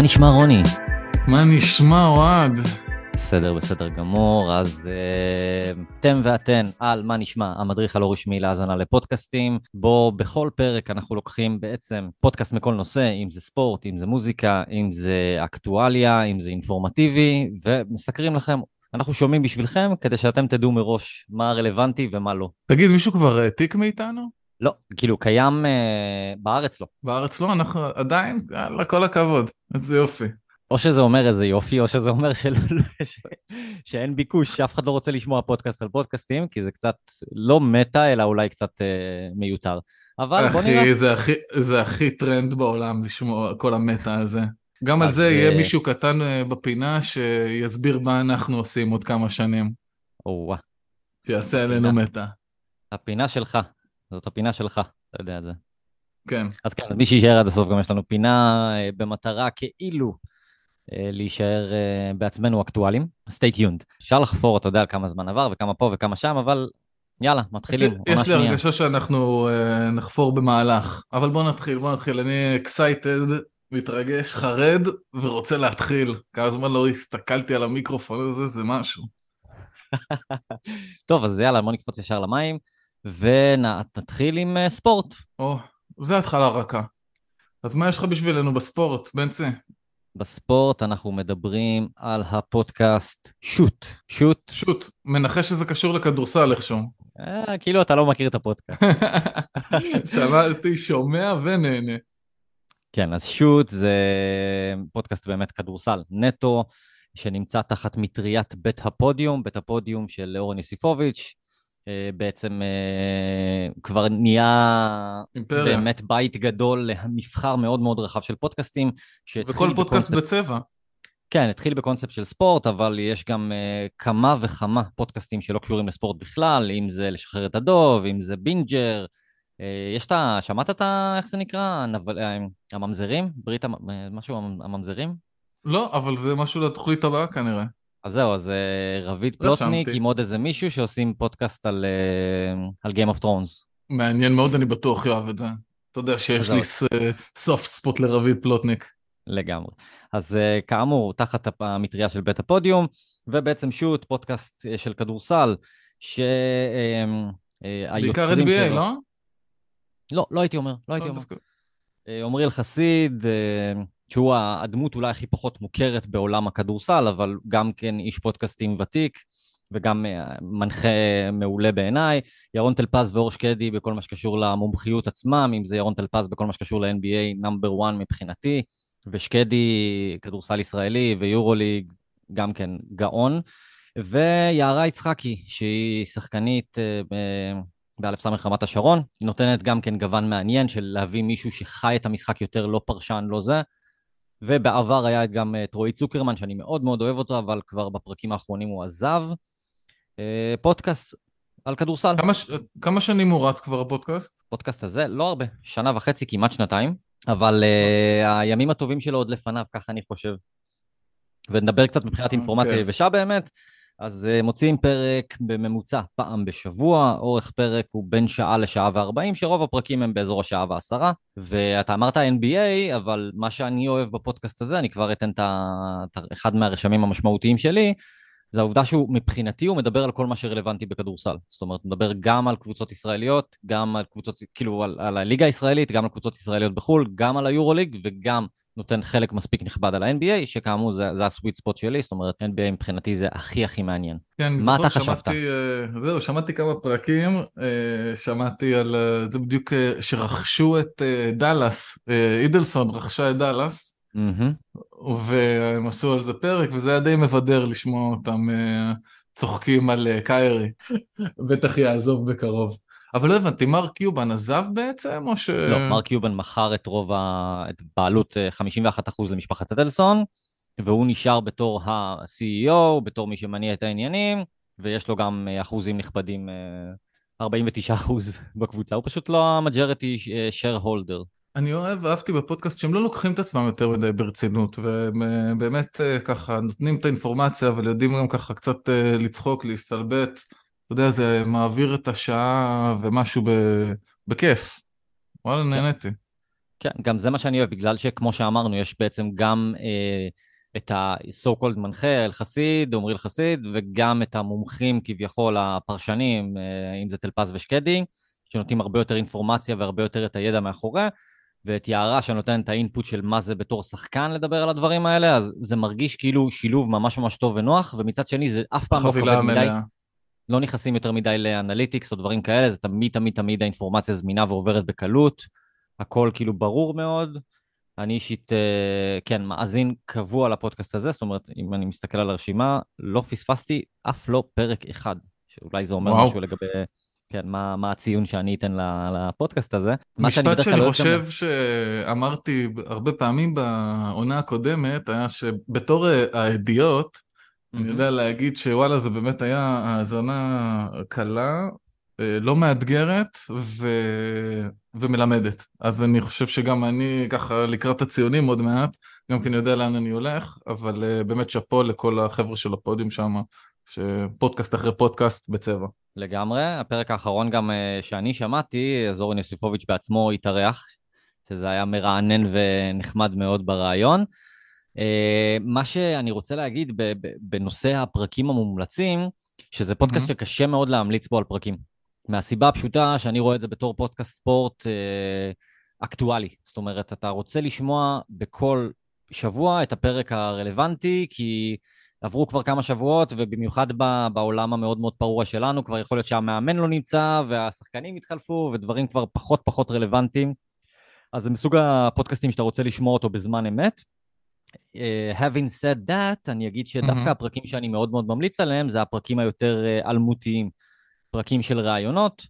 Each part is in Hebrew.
מה נשמע רוני? מה נשמע אוהד? בסדר, בסדר גמור. אז uh, אתם ואתן על מה נשמע, המדריך הלא רשמי להאזנה לפודקאסטים, בו בכל פרק אנחנו לוקחים בעצם פודקאסט מכל נושא, אם זה ספורט, אם זה מוזיקה, אם זה אקטואליה, אם זה אינפורמטיבי, ומסקרים לכם. אנחנו שומעים בשבילכם כדי שאתם תדעו מראש מה רלוונטי ומה לא. תגיד, מישהו כבר העתיק מאיתנו? לא, כאילו קיים uh, בארץ לא. בארץ לא, אנחנו עדיין, יאללה, כל הכבוד, איזה יופי. או שזה אומר איזה יופי, או שזה אומר של... ש... שאין ביקוש, שאף אחד לא רוצה לשמוע פודקאסט על פודקאסטים, כי זה קצת לא מטא, אלא אולי קצת אה, מיותר. אבל בוא נראה. אחי, זה הכי, זה הכי טרנד בעולם לשמוע כל המטא הזה. גם על זה יהיה אה, מישהו קטן אה, בפינה שיסביר מה אנחנו עושים עוד כמה שנים. או-אה, שיעשה עלינו מטא. הפינה שלך, זאת הפינה שלך, אתה יודע את זה. כן. אז כן, מי שיישאר עד הסוף, גם יש לנו פינה אה, במטרה כאילו אה, להישאר אה, בעצמנו אקטואלים. stay tuned. אפשר לחפור, אתה יודע, על כמה זמן עבר וכמה פה וכמה שם, אבל יאללה, יש לי, מתחילים. יש לי. הרגשה שאנחנו uh, נחפור במהלך, אבל בוא נתחיל, בוא נתחיל. אני excited, מתרגש, חרד, ורוצה להתחיל. כמה זמן לא הסתכלתי על המיקרופון הזה, זה משהו. טוב, אז יאללה, בוא נקפוץ ישר למים, ונתחיל עם אה, ספורט. או, זה התחלה רכה. אז מה יש לך בשבילנו בספורט, בנצי? בספורט אנחנו מדברים על הפודקאסט שוט. שוט, שוט, מנחש שזה קשור לכדורסל איכשהו. אה, כאילו אתה לא מכיר את הפודקאסט. שמעתי, שומע ונהנה. כן, אז שוט זה פודקאסט באמת כדורסל נטו, שנמצא תחת מטריית בית הפודיום, בית הפודיום של אורן יוסיפוביץ'. אה, בעצם אה, כבר נהיה אימפריה. באמת בית גדול למבחר מאוד מאוד רחב של פודקאסטים. וכל פודקאסט בקונספט- בצבע. כן, התחיל בקונספט של ספורט, אבל יש גם אה, כמה וכמה פודקאסטים שלא קשורים לספורט בכלל, אם זה לשחרר את הדוב, אם זה בינג'ר. אה, יש את ה... שמעת את ה... איך זה נקרא? הנבל... הממזרים? ברית המ... משהו, המ- הממזרים? לא, אבל זה משהו לתוכנית הבאה כנראה. אז זהו, אז uh, רביד רשמתי. פלוטניק עם עוד איזה מישהו שעושים פודקאסט על, uh, על Game of Thrones. מעניין מאוד, אני בטוח יאהב את זה. אתה יודע שיש לי סופט ספוט לרביד פלוטניק. לגמרי. אז כאמור, תחת המטריה של בית הפודיום, ובעצם שוט, פודקאסט של כדורסל, בעיקר שהיוצרים NBA, שלו... לא? לא, לא הייתי אומר, לא הייתי לא, אומר. דווקא. אה, עמריאל חסיד, אה, שהוא הדמות אולי הכי פחות מוכרת בעולם הכדורסל, אבל גם כן איש פודקאסטים ותיק, וגם אה, מנחה מעולה בעיניי. ירון טלפז ואור שקדי בכל מה שקשור למומחיות עצמם, אם זה ירון טלפז בכל מה שקשור ל-NBA נאמבר 1 מבחינתי, ושקדי כדורסל ישראלי ויורוליג גם כן גאון. ויערה יצחקי, שהיא שחקנית אה, באלף סמך רמת השרון, נותנת גם כן גוון מעניין של להביא מישהו שחי את המשחק יותר, לא פרשן, לא זה. ובעבר היה גם את רועי צוקרמן, שאני מאוד מאוד אוהב אותו, אבל כבר בפרקים האחרונים הוא עזב. אה, פודקאסט על כדורסל. כמה ש- כמה שנים הוא רץ כבר הפודקאסט? הפודקאסט הזה, לא הרבה, שנה וחצי, כמעט שנתיים, אבל uh, הימים הטובים שלו עוד לפניו, ככה אני חושב. ונדבר קצת מבחינת אה, אינפורמציה. יבשה באמת. אז uh, מוציאים פרק בממוצע פעם בשבוע, אורך פרק הוא בין שעה לשעה וארבעים, שרוב הפרקים הם באזור השעה ועשרה. ואתה אמרת NBA, אבל מה שאני אוהב בפודקאסט הזה, אני כבר אתן את אחד מהרשמים המשמעותיים שלי, זה העובדה שהוא, מבחינתי, הוא מדבר על כל מה שרלוונטי בכדורסל. זאת אומרת, הוא מדבר גם על קבוצות ישראליות, גם על קבוצות, כאילו, על, על הליגה הישראלית, גם על קבוצות ישראליות בחו"ל, גם על היורוליג, וגם נותן חלק מספיק נכבד על ה-NBA, שכאמור, זה, זה הסוויט ספוט שלי, זאת אומרת, NBA מבחינתי זה הכי הכי מעניין. כן, מה אתה חשבת? שמעתי, אה, זהו, שמעתי כמה פרקים, אה, שמעתי על, אה, זה בדיוק שרכשו את דאלאס, אידלסון רכשה את דאלאס, מהמם. והם עשו על זה פרק, וזה היה די מבדר לשמוע אותם צוחקים על קיירי. בטח יעזוב בקרוב. אבל לא הבנתי, מרק קיובן עזב בעצם, או ש... לא, מרק קיובן מכר את רוב ה... את בעלות אה, 51% למשפחת אדלסון, והוא נשאר בתור ה-CEO, בתור מי שמניע את העניינים, ויש לו גם אה, אחוזים נכבדים, אה, 49% בקבוצה, הוא פשוט לא ה-majority share holder. אני אוהב, אהבתי בפודקאסט שהם לא לוקחים את עצמם יותר מדי ברצינות, והם אה, באמת אה, ככה נותנים את האינפורמציה, אבל יודעים גם ככה קצת אה, לצחוק, להסתלבט. אתה יודע, זה מעביר את השעה ומשהו ב... בכיף. וואלה, נהניתי. כן, גם זה מה שאני אוהב, בגלל שכמו שאמרנו, יש בעצם גם אה, את ה-so called מנחה, אל-חסיד, עמרי אל-חסיד, וגם את המומחים כביכול, הפרשנים, אה, אם זה טלפז ושקדי, שנותנים הרבה יותר אינפורמציה והרבה יותר את הידע מאחורי, ואת יערה שנותן את האינפוט של מה זה בתור שחקן לדבר על הדברים האלה, אז זה מרגיש כאילו שילוב ממש ממש טוב ונוח, ומצד שני זה אף פעם לא כבד מדי. לא נכנסים יותר מדי לאנליטיקס או דברים כאלה, זה תמיד תמיד תמיד האינפורמציה זמינה ועוברת בקלות, הכל כאילו ברור מאוד. אני אישית, אה, כן, מאזין קבוע לפודקאסט הזה, זאת אומרת, אם אני מסתכל על הרשימה, לא פספסתי אף לא פרק אחד, שאולי זה אומר וואו. משהו לגבי, כן, מה, מה הציון שאני אתן לפודקאסט הזה. משפט שאני לא חושב גם... שאמרתי הרבה פעמים בעונה הקודמת, היה שבתור אה, הידיעות, אני יודע להגיד שוואלה זה באמת היה האזנה קלה, אה, לא מאתגרת ו... ומלמדת. אז אני חושב שגם אני ככה לקראת הציונים עוד מעט, גם אני יודע לאן אני הולך, אבל אה, באמת שאפו לכל החבר'ה של הפודיום שם, שפודקאסט אחרי פודקאסט בצבע. לגמרי. הפרק האחרון גם אה, שאני שמעתי, אזורן יוסיפוביץ' בעצמו התארח, שזה היה מרענן ונחמד מאוד ברעיון. אה, מה שאני רוצה להגיד בנושא הפרקים המומלצים, שזה פודקאסט mm-hmm. שקשה מאוד להמליץ בו על פרקים. מהסיבה הפשוטה שאני רואה את זה בתור פודקאסט ספורט אה, אקטואלי. זאת אומרת, אתה רוצה לשמוע בכל שבוע את הפרק הרלוונטי, כי עברו כבר כמה שבועות, ובמיוחד בעולם המאוד מאוד פרוע שלנו, כבר יכול להיות שהמאמן לא נמצא, והשחקנים התחלפו, ודברים כבר פחות פחות רלוונטיים. אז זה מסוג הפודקאסטים שאתה רוצה לשמוע אותו בזמן אמת. Uh, having said that, אני אגיד שדווקא mm-hmm. הפרקים שאני מאוד מאוד ממליץ עליהם זה הפרקים היותר uh, אלמותיים, פרקים של ראיונות,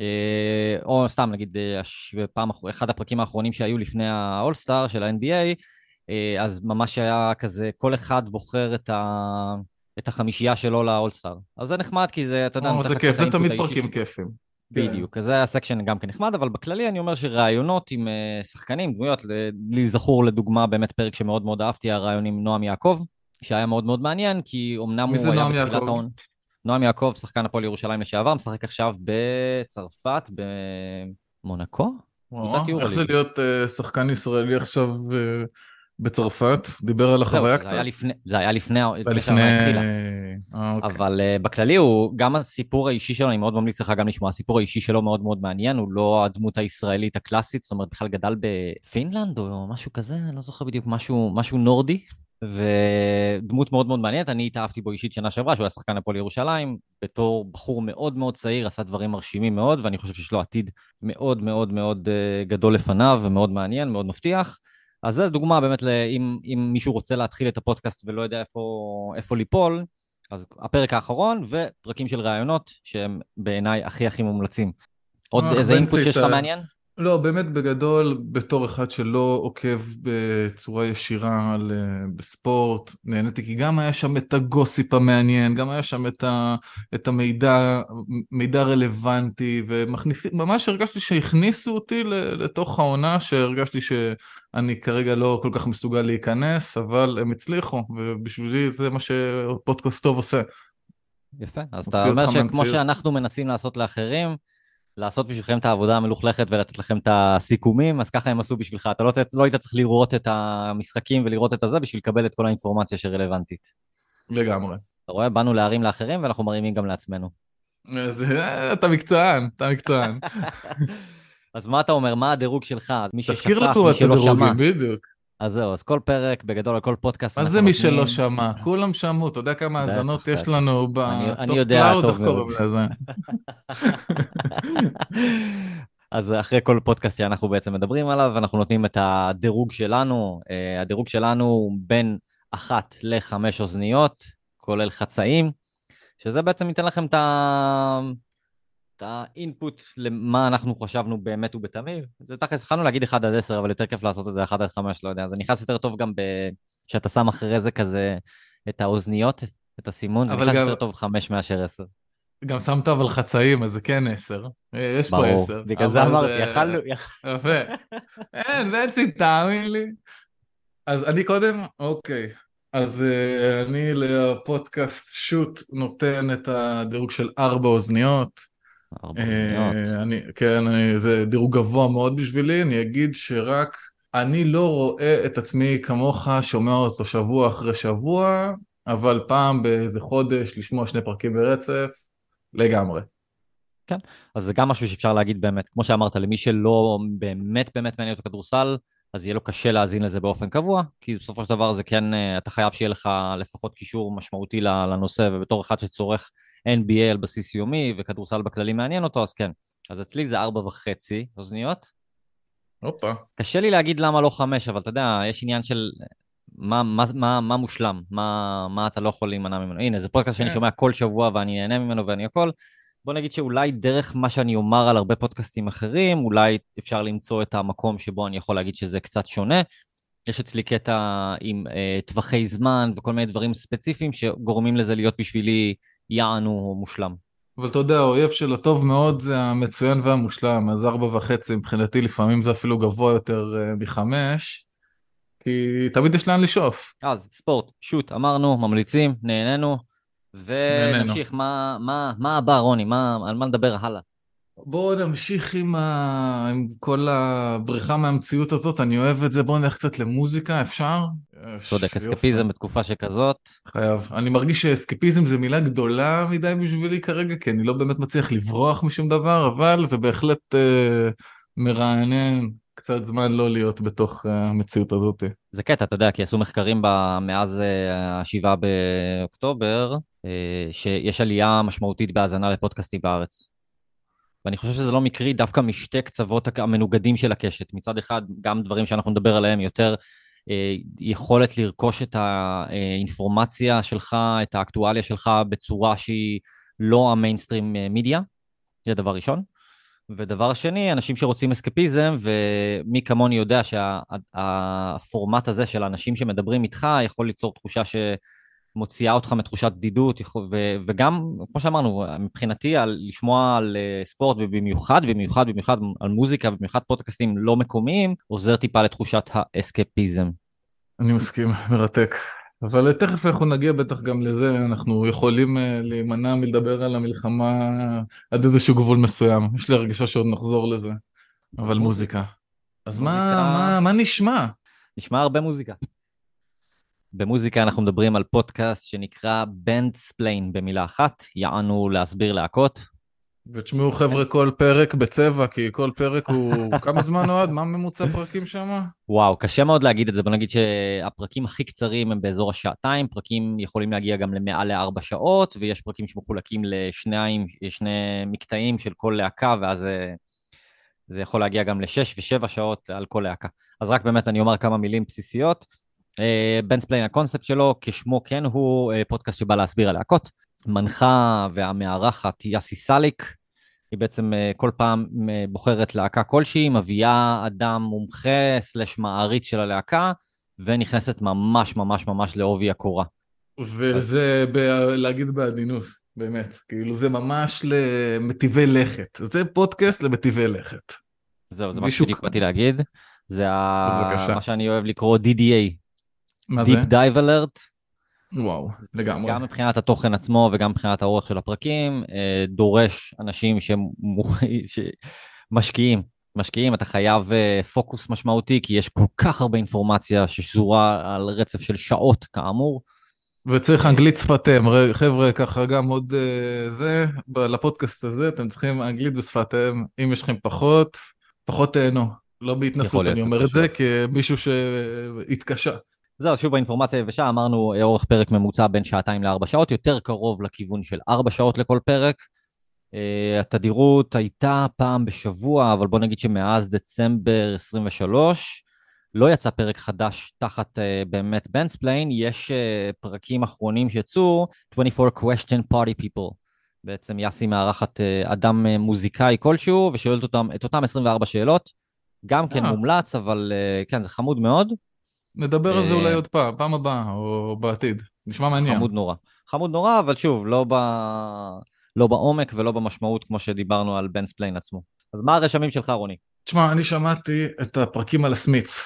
uh, או סתם נגיד uh, פעם, אחד הפרקים האחרונים שהיו לפני האולסטאר של ה-NBA, uh, אז ממש היה כזה, כל אחד בוחר את, ה, את החמישייה שלו לאולסטאר. אז זה נחמד כי זה, אתה יודע, oh, זה כיף, זה תמיד פרקים כיפים. כן. בדיוק, אז זה היה section גם כן נחמד, אבל בכללי אני אומר שראיונות עם אה, שחקנים, דמויות, לי זכור לדוגמה באמת פרק שמאוד מאוד אהבתי, הריאיון עם נועם יעקב, שהיה מאוד מאוד מעניין, כי אמנם הוא היה בתחילת ההון. נועם יעקב, שחקן הפועל ירושלים לשעבר, משחק עכשיו בצרפת, במונקו? איך זה להיות אה, שחקן ישראלי עכשיו אה, בצרפת, דיבר על החוויה קצת. זה היה לפני שהעונה התחילה. אה, אוקיי. אבל uh, בכללי הוא, גם הסיפור האישי שלו, אני מאוד ממליץ לך גם לשמוע, הסיפור האישי שלו מאוד מאוד מעניין, הוא לא הדמות הישראלית הקלאסית, זאת אומרת, בכלל גדל בפינלנד או משהו כזה, אני לא זוכר בדיוק, משהו, משהו נורדי, ודמות מאוד מאוד מעניינת, אני התאהבתי בו אישית שנה שעברה, שהוא היה שחקן הפועל ירושלים, בתור בחור מאוד מאוד צעיר, עשה דברים מרשימים מאוד, ואני חושב שיש לו עתיד מאוד מאוד מאוד אה, גדול לפניו, ומאוד מעניין, מאוד מבטיח. אז זו דוגמה באמת, אם, אם מישהו רוצה להתחיל את הפודקאסט ולא יודע איפה, איפה ליפול, אז הפרק האחרון ופרקים של ראיונות שהם בעיניי הכי הכי מומלצים. עוד אה, איזה אינפוט שיש לך מעניין? לא, באמת בגדול, בתור אחד שלא עוקב בצורה ישירה על, uh, בספורט, נהניתי כי גם היה שם את הגוסיפ המעניין, גם היה שם את, ה, את המידע, מידע רלוונטי, וממש הרגשתי שהכניסו אותי לתוך העונה, שהרגשתי שאני כרגע לא כל כך מסוגל להיכנס, אבל הם הצליחו, ובשבילי זה מה שפודקאסט טוב עושה. יפה, אז אתה אומר שכמו שאנחנו מנסים לעשות לאחרים, לעשות בשבילכם את העבודה המלוכלכת ולתת לכם את הסיכומים, אז ככה הם עשו בשבילך. אתה לא, לא היית צריך לראות את המשחקים ולראות את הזה בשביל לקבל את כל האינפורמציה שרלוונטית. לגמרי. אתה רואה? באנו להרים לאחרים ואנחנו מרימים גם לעצמנו. אז אה, אתה מקצוען, אתה מקצוען. אז מה אתה אומר? מה הדירוג שלך? מי ששכח, מי שלא שמע. תזכיר לנו את הדירוגים, בדיוק. אז זהו, אז כל פרק, בגדול, על כל פודקאסט. מה זה מי שלא שמע? כולם שמעו, אתה יודע כמה האזנות יש לנו ב top cloud, איך קוראים לזה? אז אחרי כל פודקאסט שאנחנו בעצם מדברים עליו, אנחנו נותנים את הדירוג שלנו. אה, הדירוג שלנו הוא בין אחת לחמש אוזניות, כולל חצאים, שזה בעצם ייתן לכם את ה... את ה input למה אנחנו חשבנו באמת ובתמים. זה תכלס, יכולנו להגיד 1 עד 10, אבל יותר כיף לעשות את זה 1 עד 5, לא יודע. זה נכנס יותר טוב גם ב... שאתה שם אחרי זה כזה את האוזניות, את הסימון, זה נכנס גם... יותר טוב 5 מאשר 10. גם שמת אבל חצאים, אז זה כן 10. יש ברור, פה 10. ברור, בגלל זה אמרתי, יכלנו... יפה. אין, בנצי, תאמין לי. אז אני קודם, אוקיי. אז uh, אני לפודקאסט שוט נותן את הדירוג של ארבע אוזניות. ארבע אוזניות. אה, אני, כן, אני, זה דירוג גבוה מאוד בשבילי, אני אגיד שרק אני לא רואה את עצמי כמוך שומע אותו שבוע אחרי שבוע, אבל פעם באיזה חודש לשמוע שני פרקים ברצף, לגמרי. אז זה גם משהו שאפשר להגיד באמת, כמו שאמרת, למי שלא באמת באמת מעניין אותו כדורסל, אז יהיה לו קשה להאזין לזה באופן קבוע, כי בסופו של דבר זה כן, אה, אתה חייב שיהיה לך לפחות קישור משמעותי לנושא, ובתור אחד שצורך NBA על בסיס יומי, וכדורסל בכללי מעניין אותו, אז כן. אז אצלי זה ארבע וחצי אוזניות. הופה. קשה לי להגיד למה לא חמש, אבל אתה יודע, יש עניין של מה, מה, מה, מה מושלם, מה, מה אתה לא יכול להימנע ממנו. הנה, זה פודקאסט שאני כן. שומע כל שבוע ואני נהנה ממנו ואני הכל. בוא נגיד שאולי דרך מה שאני אומר על הרבה פודקאסטים אחרים, אולי אפשר למצוא את המקום שבו אני יכול להגיד שזה קצת שונה. יש אצלי קטע עם אה, טווחי זמן וכל מיני דברים ספציפיים שגורמים לזה להיות בשבילי יענו מושלם. אבל אתה יודע, האויב של הטוב מאוד זה המצוין והמושלם, אז ארבע וחצי מבחינתי לפעמים זה אפילו גבוה יותר אה, מחמש, כי תמיד יש לאן לשאוף. אז ספורט, שוט, אמרנו, ממליצים, נהנינו. ונמשיך. מה, מה, מה הבא, רוני? מה, על מה נדבר הלאה? בואו נמשיך עם, ה... עם כל הבריחה מהמציאות הזאת, אני אוהב את זה, בואו נלך קצת למוזיקה, אפשר? צודק, יופי. אסקפיזם בתקופה שכזאת. חייב. אני מרגיש שאסקפיזם זה מילה גדולה מדי בשבילי כרגע, כי אני לא באמת מצליח לברוח משום דבר, אבל זה בהחלט אה, מרענן קצת זמן לא להיות בתוך אה, המציאות הזאת. זה קטע, אתה יודע, כי עשו מחקרים מאז אה, השבעה באוקטובר, אה, שיש עלייה משמעותית בהאזנה לפודקאסטים בארץ. ואני חושב שזה לא מקרי דווקא משתי קצוות המנוגדים של הקשת. מצד אחד, גם דברים שאנחנו נדבר עליהם יותר, יכולת לרכוש את האינפורמציה שלך, את האקטואליה שלך בצורה שהיא לא המיינסטרים אה, מידיה, זה דבר ראשון. ודבר שני, אנשים שרוצים אסקפיזם, ומי כמוני יודע שהפורמט הזה של האנשים שמדברים איתך יכול ליצור תחושה שמוציאה אותך מתחושת בדידות, ו- וגם, כמו שאמרנו, מבחינתי, על לשמוע על אה, ספורט, ובמיוחד, במיוחד, במיוחד על מוזיקה, ובמיוחד פודקאסטים לא מקומיים, עוזר טיפה לתחושת האסקפיזם. אני מסכים, מרתק. אבל תכף אנחנו נגיע בטח גם לזה, אנחנו יכולים אה, להימנע מלדבר על המלחמה עד איזשהו גבול מסוים. יש לי הרגשה שעוד נחזור לזה. אבל מוזיקה. אז מה, מוזיקה- מה, מה נשמע? נשמע הרבה מוזיקה. במוזיקה אנחנו מדברים על פודקאסט שנקרא Bandsplain במילה אחת, יענו להסביר להקות. ותשמעו חבר'ה כל פרק בצבע, כי כל פרק הוא... כמה זמן אוהד? מה ממוצע פרקים שם? וואו, קשה מאוד להגיד את זה, בוא נגיד שהפרקים הכי קצרים הם באזור השעתיים, פרקים יכולים להגיע גם למעל לארבע שעות, ויש פרקים שמחולקים לשניים, שני מקטעים של כל להקה, ואז זה, זה יכול להגיע גם לשש ושבע שעות על כל להקה. אז רק באמת אני אומר כמה מילים בסיסיות. Bandsplain הקונספט שלו, כשמו כן הוא אה, פודקאסט שבא להסביר על להקות. מנחה והמארחת יאסי סאלק, היא בעצם אה, כל פעם אה, בוחרת להקה כלשהי, מביאה אדם מומחה סלש מעריץ של הלהקה, ונכנסת ממש ממש ממש לעובי הקורה. וזה ב... להגיד בעדינות, באמת. כאילו זה ממש למטיבי לכת. זה פודקאסט למטיבי לכת. זהו, זה מה שבדיוק באתי להגיד. זה ה... מה שאני אוהב לקרוא DDA, מה זה? Deep Dive Alert, וואו, לגמרי. גם מבחינת התוכן עצמו וגם מבחינת האורך של הפרקים, אה, דורש אנשים שמשקיעים. משקיעים, אתה חייב אה, פוקוס משמעותי, כי יש כל כך הרבה אינפורמציה ששזורה על רצף של שעות, כאמור. וצריך אנגלית שפת אם, חבר'ה, ככה גם עוד אה, זה, לפודקאסט הזה אתם צריכים אנגלית בשפת אם, אם יש לכם פחות, פחות תהנו. לא בהתנסות אני אומר את. זה, כמישהו שהתקשה. זהו, שוב באינפורמציה היבשה, אמרנו אה, אורך פרק ממוצע בין שעתיים לארבע שעות, יותר קרוב לכיוון של ארבע שעות לכל פרק. Uh, התדירות הייתה פעם בשבוע, אבל בוא נגיד שמאז דצמבר 23 לא יצא פרק חדש תחת uh, באמת בנספליין, יש uh, פרקים אחרונים שיצאו, 24 question party people. בעצם יאסי מארחת uh, אדם uh, מוזיקאי כלשהו ושואלת אותם את אותם 24 שאלות. גם כן. מומלץ, אבל uh, כן, זה חמוד מאוד. נדבר על זה אה, אולי עוד פעם, פעם הבאה, או בעתיד. נשמע מעניין. חמוד נורא. חמוד נורא, אבל שוב, לא, ב... לא בעומק ולא במשמעות כמו שדיברנו על בנספליין עצמו. אז מה הרשמים שלך, רוני? תשמע, אני שמעתי את הפרקים על הסמיץ.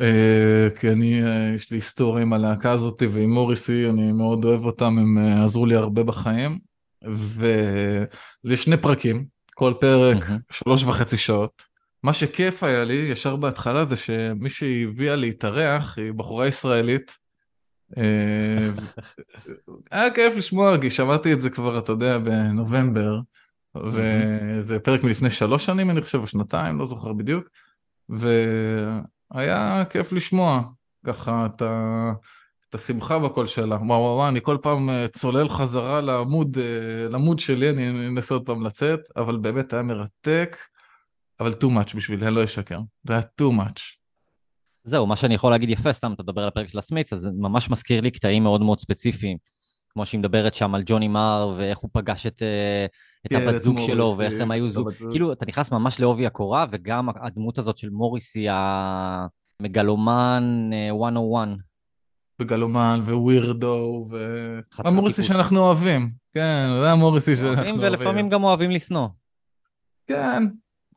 אה, כי אני, אה, יש לי היסטוריה עם הלהקה הזאת ועם מוריסי, אני מאוד אוהב אותם, הם אה, עזרו לי הרבה בחיים. ויש שני פרקים, כל פרק. שלוש וחצי שעות. מה שכיף היה לי ישר בהתחלה זה שמי שהביאה להתארח היא בחורה ישראלית. אה, היה כיף לשמוע, כי שמעתי את זה כבר, אתה יודע, בנובמבר, וזה פרק מלפני שלוש שנים, אני חושב, או שנתיים, לא זוכר בדיוק, והיה כיף לשמוע ככה את, ה... את השמחה בקול שלה. וואו וואו וואו, אני כל פעם אה, צולל חזרה לעמוד, אה, לעמוד שלי, אני אנסה עוד פעם לצאת, אבל באמת היה מרתק, אבל too much בשבילי, אני לא אשקר. זה היה too much. זהו, מה שאני יכול להגיד יפה, סתם אתה מדבר על הפרק של הסמיץ, אז זה ממש מזכיר לי קטעים מאוד מאוד ספציפיים, כמו שהיא מדברת שם על ג'וני מר, ואיך הוא פגש את, אה, את כן, הבת זוג שלו, מוריסי, ואיך הם היו את זוג, זוג. כאילו, אתה נכנס ממש לעובי הקורה, וגם הדמות הזאת של מוריסי המגלומן אה, 101. וגלומן ווירדו, ו... המוריסי. שאנחנו אוהבים. כן, זה המוריסי שאנחנו אוהבים. ולפעמים גם אוהבים לשנוא. כן,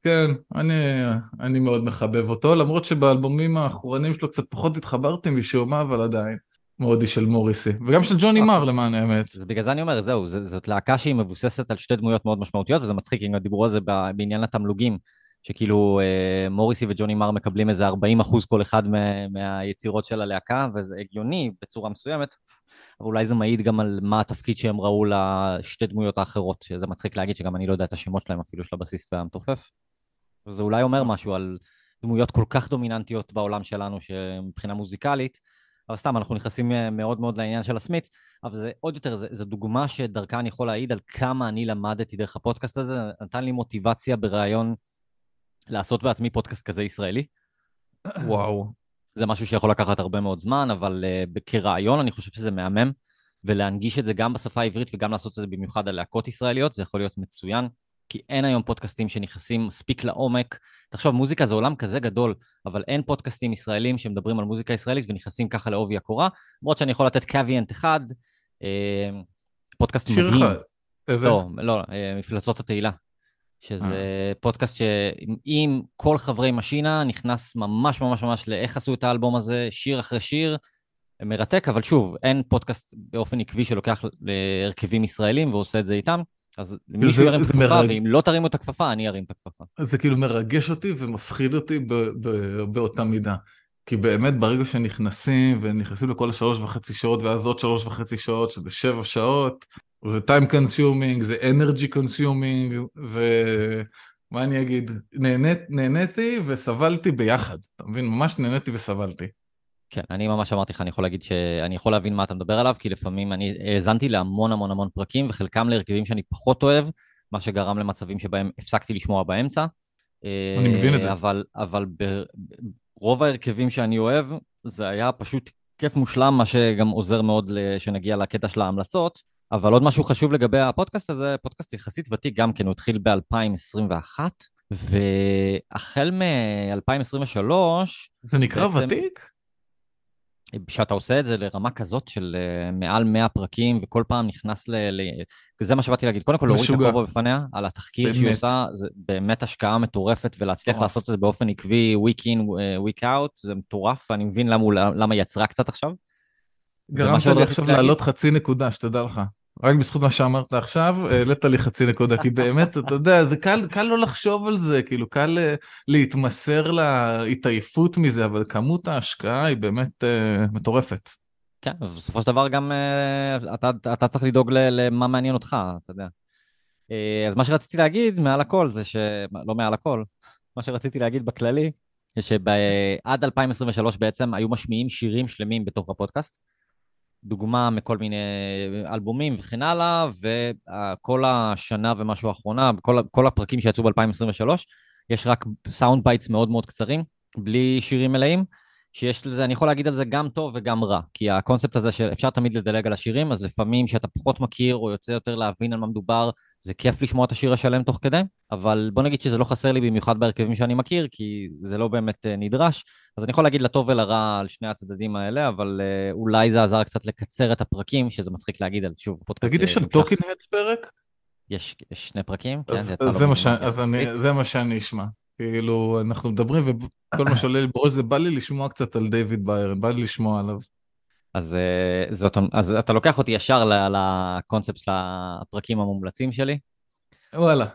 כן, אני, אני מאוד מחבב אותו, למרות שבאלבומים האחרונים שלו קצת פחות התחברתי משום מה, אבל עדיין. מאוד איש של מוריסי, וגם של ג'וני מר למען האמת. אז בגלל זה אני אומר, זהו, ז- זאת להקה שהיא מבוססת על שתי דמויות מאוד משמעותיות, וזה מצחיק, אם דיברו על זה בעניין התמלוגים, שכאילו אה, מוריסי וג'וני מר מקבלים איזה 40 אחוז כל אחד מה, מהיצירות של הלהקה, וזה הגיוני בצורה מסוימת, אבל אולי זה מעיד גם על מה התפקיד שהם ראו לשתי דמויות האחרות, שזה מצחיק להגיד שגם אני לא יודע את השמות שלהם אפילו של הבסיסט והמתופף. וזה אולי אומר משהו על דמויות כל כך דומיננטיות בעולם שלנו, שמבחינה מוזיקלית, אבל סתם, אנחנו נכנסים אה, מאוד מאוד לעניין של הסמיץ, אבל זה עוד יותר, זה- זו דוגמה שדרכה אני יכול להעיד על כמה אני למדתי דרך הפודקאסט הזה, נתן לי מוטיבציה ברעיון לעשות בעצמי פודקאסט כזה ישראלי. וואו. זה משהו שיכול לקחת הרבה מאוד זמן, אבל uh, כרעיון אני חושב שזה מהמם, ולהנגיש את זה גם בשפה העברית וגם לעשות את זה במיוחד על להקות ישראליות, זה יכול להיות מצוין, כי אין היום פודקאסטים שנכנסים מספיק לעומק. תחשוב, מוזיקה זה עולם כזה גדול, אבל אין פודקאסטים ישראלים שמדברים על מוזיקה ישראלית ונכנסים ככה לעובי הקורה, למרות שאני יכול לתת קוויאנט אחד, אה, פודקאסט שיר מדהים. אחד. איזה? לא, לא, אה, מפלצות התהילה. שזה פודקאסט שאם כל חברי משינה נכנס ממש ממש ממש לאיך עשו את האלבום הזה, שיר אחרי שיר, מרתק, אבל שוב, אין פודקאסט באופן עקבי שלוקח להרכבים ישראלים ועושה את זה איתם, אז מישהו ירים את הכפפה, מרג- ואם לא תרימו את הכפפה, אני ארים את הכפפה. זה כאילו מרגש אותי ומפחיד אותי ב- ב- באותה מידה. כי באמת ברגע שנכנסים ונכנסים לכל השלוש וחצי שעות ואז עוד שלוש וחצי שעות שזה שבע שעות זה time consuming זה energy consuming ומה אני אגיד נהנית, נהניתי וסבלתי ביחד אתה מבין ממש נהניתי וסבלתי. כן, אני ממש אמרתי לך, אני יכול להגיד שאני יכול להבין מה אתה מדבר עליו, כי לפעמים אני האזנתי להמון המון המון פרקים, וחלקם להרכבים שאני פחות אוהב, מה שגרם למצבים שבהם הפסקתי לשמוע באמצע. אני מבין את זה. אבל, אבל ברוב ההרכבים שאני אוהב, זה היה פשוט כיף מושלם, מה שגם עוזר מאוד שנגיע לקטע של ההמלצות. אבל עוד משהו חשוב לגבי הפודקאסט הזה, פודקאסט יחסית ותיק גם כן, הוא התחיל ב-2021, והחל מ-2023... זה נקרא בעצם- ותיק? כשאתה עושה את זה לרמה כזאת של אה, מעל 100 פרקים, וכל פעם נכנס ל... ל... זה מה שבאתי להגיד. קודם כל, להוריד את. הכובע בפניה, על התחקיר שהיא באמת. עושה, זה באמת השקעה מטורפת, ולהצליח מטורף. לעשות את זה באופן עקבי, week in, אה, week out, זה מטורף, ואני מבין למה, למה היא יצרה קצת עכשיו. גרמת לי עכשיו לעלות חצי נקודה, שתדע לך. רק בזכות מה שאמרת עכשיו, העלית לי חצי נקודה, כי באמת, אתה יודע, זה קל, קל לא לחשוב על זה, כאילו, קל אה, להתמסר להתעייפות מזה, אבל כמות ההשקעה היא באמת אה, מטורפת. כן, ובסופו של דבר גם אה, אתה, אתה צריך לדאוג למה מעניין אותך, אתה יודע. אה, אז מה שרציתי להגיד מעל הכל זה ש... לא מעל הכל, מה שרציתי להגיד בכללי, זה שעד 2023 בעצם היו משמיעים שירים שלמים בתוך הפודקאסט. דוגמה מכל מיני אלבומים וכן הלאה, וכל השנה ומשהו האחרונה, כל, כל הפרקים שיצאו ב-2023, יש רק sound bites מאוד מאוד קצרים, בלי שירים מלאים. שיש לזה, אני יכול להגיד על זה גם טוב וגם רע, כי הקונספט הזה שאפשר תמיד לדלג על השירים, אז לפעמים כשאתה פחות מכיר או יוצא יותר להבין על מה מדובר, זה כיף לשמוע את השיר השלם תוך כדי, אבל בוא נגיד שזה לא חסר לי במיוחד בהרכבים שאני מכיר, כי זה לא באמת אה, נדרש, אז אני יכול להגיד לטוב ולרע על שני הצדדים האלה, אבל אה, אולי זה עזר קצת לקצר את הפרקים, שזה מצחיק להגיד על שוב פודקאסט. תגיד, יש על טוקינג הדס פרק? יש, יש שני פרקים, כן, זה יצא זה מה ש- אז אני-. זה מה שאני אשמע. כאילו, אנחנו מדברים וכל מה שעולה לי בראש זה בא לי לשמוע קצת על דיוויד ביירן, בא לי לשמוע עליו. אז, אה, זאת, אז אתה לוקח אותי ישר לקונספט של הפרקים המומלצים שלי. וואלה.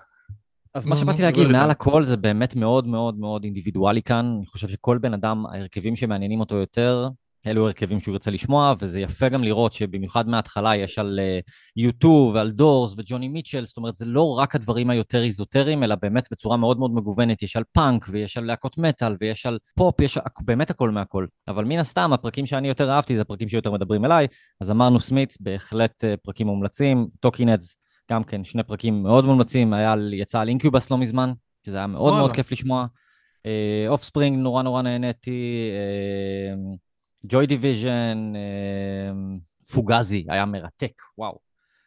אז מה שבאתי להגיד, מעל הכל זה באמת מאוד מאוד מאוד אינדיבידואלי כאן. אני חושב שכל בן אדם, ההרכבים שמעניינים אותו יותר, אלו הרכבים שהוא ירצה לשמוע, וזה יפה גם לראות שבמיוחד מההתחלה יש על U2 uh, ועל Doors וג'וני מיטשל, זאת אומרת, זה לא רק הדברים היותר איזוטריים, אלא באמת בצורה מאוד מאוד מגוונת, יש על פאנק, ויש על להקות מטאל, ויש על פופ, יש באמת הכל מהכל. אבל מן הסתם, הפרקים שאני יותר אהבתי זה הפרקים שיותר מדברים אליי, אז אמרנו סמית'ס, בהחלט uh, פרקים מומלצים, Talking Heads, גם כן, שני פרקים מאוד מומלצים, היה, יצא על אינקיובוס לא מזמן, שזה היה מאוד וואלה. מאוד כיף לשמוע. אוף uh, ספרינג נורא נורא נהניתי. Uh, ג'וי דיוויז'ן, אמ, פוגאזי, היה מרתק, וואו.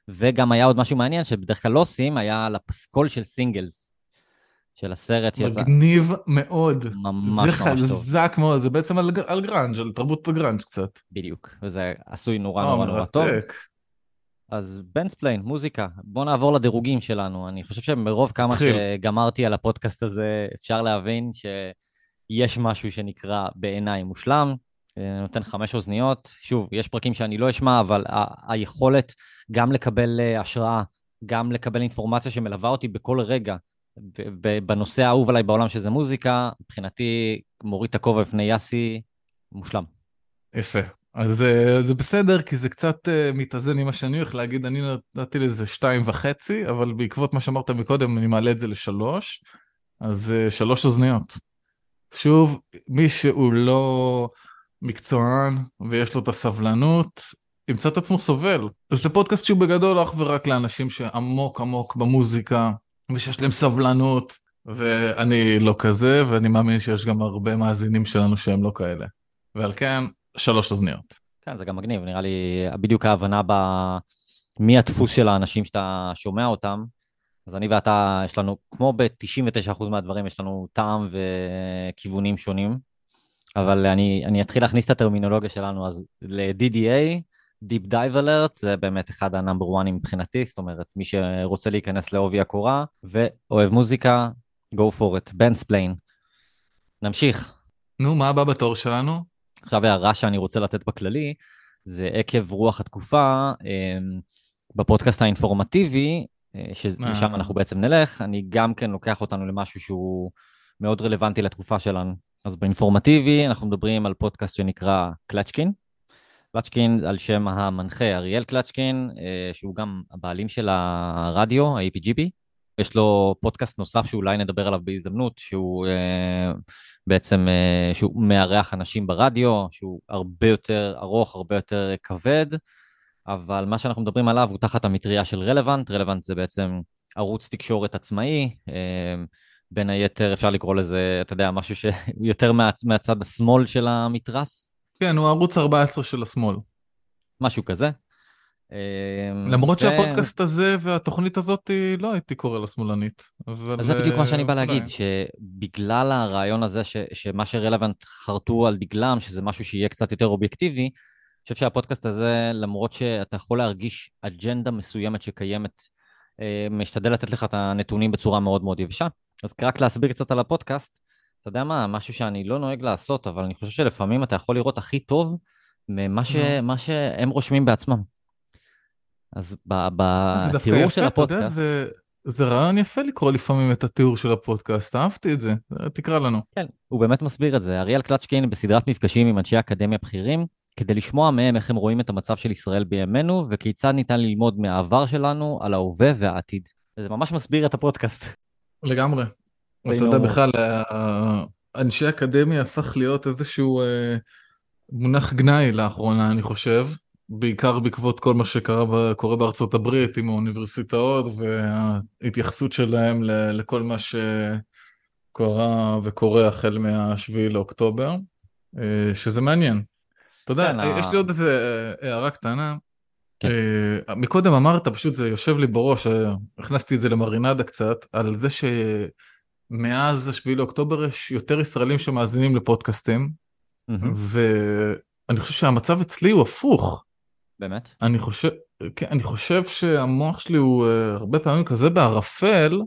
וגם היה עוד משהו מעניין שבדרך כלל לא עושים, היה על הפסקול של סינגלס. של הסרט שיצא. מגניב מאוד. ממש ממש טוב. זה חזק מאוד, זה בעצם על, על גראנג', על תרבות הגראנג' קצת. בדיוק, וזה עשוי נורא נורא נורא טוב. אז בנס פליין, מוזיקה, בוא נעבור לדירוגים שלנו. אני חושב שמרוב כמה תחיל. שגמרתי על הפודקאסט הזה, אפשר להבין שיש משהו שנקרא בעיניי מושלם. אה, נותן חמש אוזניות. שוב, יש פרקים שאני לא אשמע, אבל ה- היכולת גם לקבל אה, השראה, גם לקבל אינפורמציה שמלווה אותי בכל רגע, בנושא האהוב עליי בעולם שזה מוזיקה, מבחינתי מוריד את הכובע בפני יאסי, מושלם. יפה. אז אה, זה בסדר, כי זה קצת מתאזן עם מה שאני הולך להגיד, אני נתתי לזה שתיים וחצי, אבל בעקבות מה שאמרת מקודם, אני מעלה את זה לשלוש, אז שלוש אוזניות. שוב, מי שהוא לא... מקצוען ויש לו את הסבלנות, ימצא את עצמו סובל. זה פודקאסט שהוא בגדול אך ורק לאנשים שעמוק עמוק במוזיקה ושיש להם סבלנות, ואני לא כזה, ואני מאמין שיש גם הרבה מאזינים שלנו שהם לא כאלה. ועל כן, שלוש אוזניות. כן, זה גם מגניב, נראה לי בדיוק ההבנה ב... מי הדפוס של האנשים שאתה שומע אותם. אז אני ואתה, יש לנו, כמו ב-99% מהדברים, יש לנו טעם וכיוונים שונים. אבל אני, אני אתחיל להכניס את הטרמינולוגיה שלנו, אז ל-DDA, Deep Dive Alert, זה באמת אחד ה number 1 מבחינתי, זאת אומרת, מי שרוצה להיכנס לעובי הקורה ואוהב מוזיקה, go for it, בנס פליין. נמשיך. נו, מה הבא בתור שלנו? עכשיו הערה שאני רוצה לתת בכללי, זה עקב רוח התקופה, אמ, בפודקאסט האינפורמטיבי, אה, ששם אה. אנחנו בעצם נלך, אני גם כן לוקח אותנו למשהו שהוא מאוד רלוונטי לתקופה שלנו. אז באינפורמטיבי אנחנו מדברים על פודקאסט שנקרא קלצ'קין. קלצ'קין על שם המנחה אריאל קלצ'קין, אה, שהוא גם הבעלים של הרדיו, ה-APGB. יש לו פודקאסט נוסף שאולי נדבר עליו בהזדמנות, שהוא אה, בעצם, אה, שהוא מארח אנשים ברדיו, שהוא הרבה יותר ארוך, הרבה יותר כבד, אבל מה שאנחנו מדברים עליו הוא תחת המטריה של רלוונט. רלוונט זה בעצם ערוץ תקשורת עצמאי. בין היתר אפשר לקרוא לזה, אתה יודע, משהו שיותר מה, מהצד השמאל של המתרס. כן, הוא ערוץ 14 של השמאל. משהו כזה. למרות ו... שהפודקאסט הזה והתוכנית הזאת לא הייתי קורא לה שמאלנית. אבל... אז זה בדיוק מה שאני בא להגיד, שבגלל הרעיון הזה ש... שמה שרלוונט חרטו על דגלם, שזה משהו שיהיה קצת יותר אובייקטיבי, אני חושב שהפודקאסט הזה, למרות שאתה יכול להרגיש אג'נדה מסוימת שקיימת, אה, משתדל לתת לך את הנתונים בצורה מאוד מאוד יבשה. אז רק להסביר קצת על הפודקאסט, אתה יודע מה, משהו שאני לא נוהג לעשות, אבל אני חושב שלפעמים אתה יכול לראות הכי טוב ממה ש... מה שהם רושמים בעצמם. אז בתיאור של הפודקאסט... זה, זה רעיון יפה לקרוא לפעמים את התיאור של הפודקאסט, אהבתי את זה, תקרא לנו. כן, הוא באמת מסביר את זה. אריאל קלצ'קין בסדרת מפגשים עם אנשי אקדמיה בכירים, כדי לשמוע מהם איך הם רואים את המצב של ישראל בימינו, וכיצד ניתן ללמוד מהעבר שלנו על ההווה והעתיד. וזה ממש מסביר את הפודקאסט. לגמרי. אתה יודע בכלל, אנשי אקדמיה הפך להיות איזשהו אה, מונח גנאי לאחרונה, אני חושב, בעיקר בעקבות כל מה שקורה בארצות הברית עם האוניברסיטאות וההתייחסות שלהם לכל מה שקורה וקורה החל מה-7 לאוקטובר, אה, שזה מעניין. אתה יודע, כן, יש לי עוד איזה אה, הערה קטנה. כן. Uh, מקודם אמרת, פשוט זה יושב לי בראש, uh, הכנסתי את זה למרינדה קצת, על זה שמאז 7 לאוקטובר יש יותר ישראלים שמאזינים לפודקאסטים, mm-hmm. ואני חושב שהמצב אצלי הוא הפוך. באמת? אני חושב, כן, אני חושב שהמוח שלי הוא uh, הרבה פעמים כזה בערפל,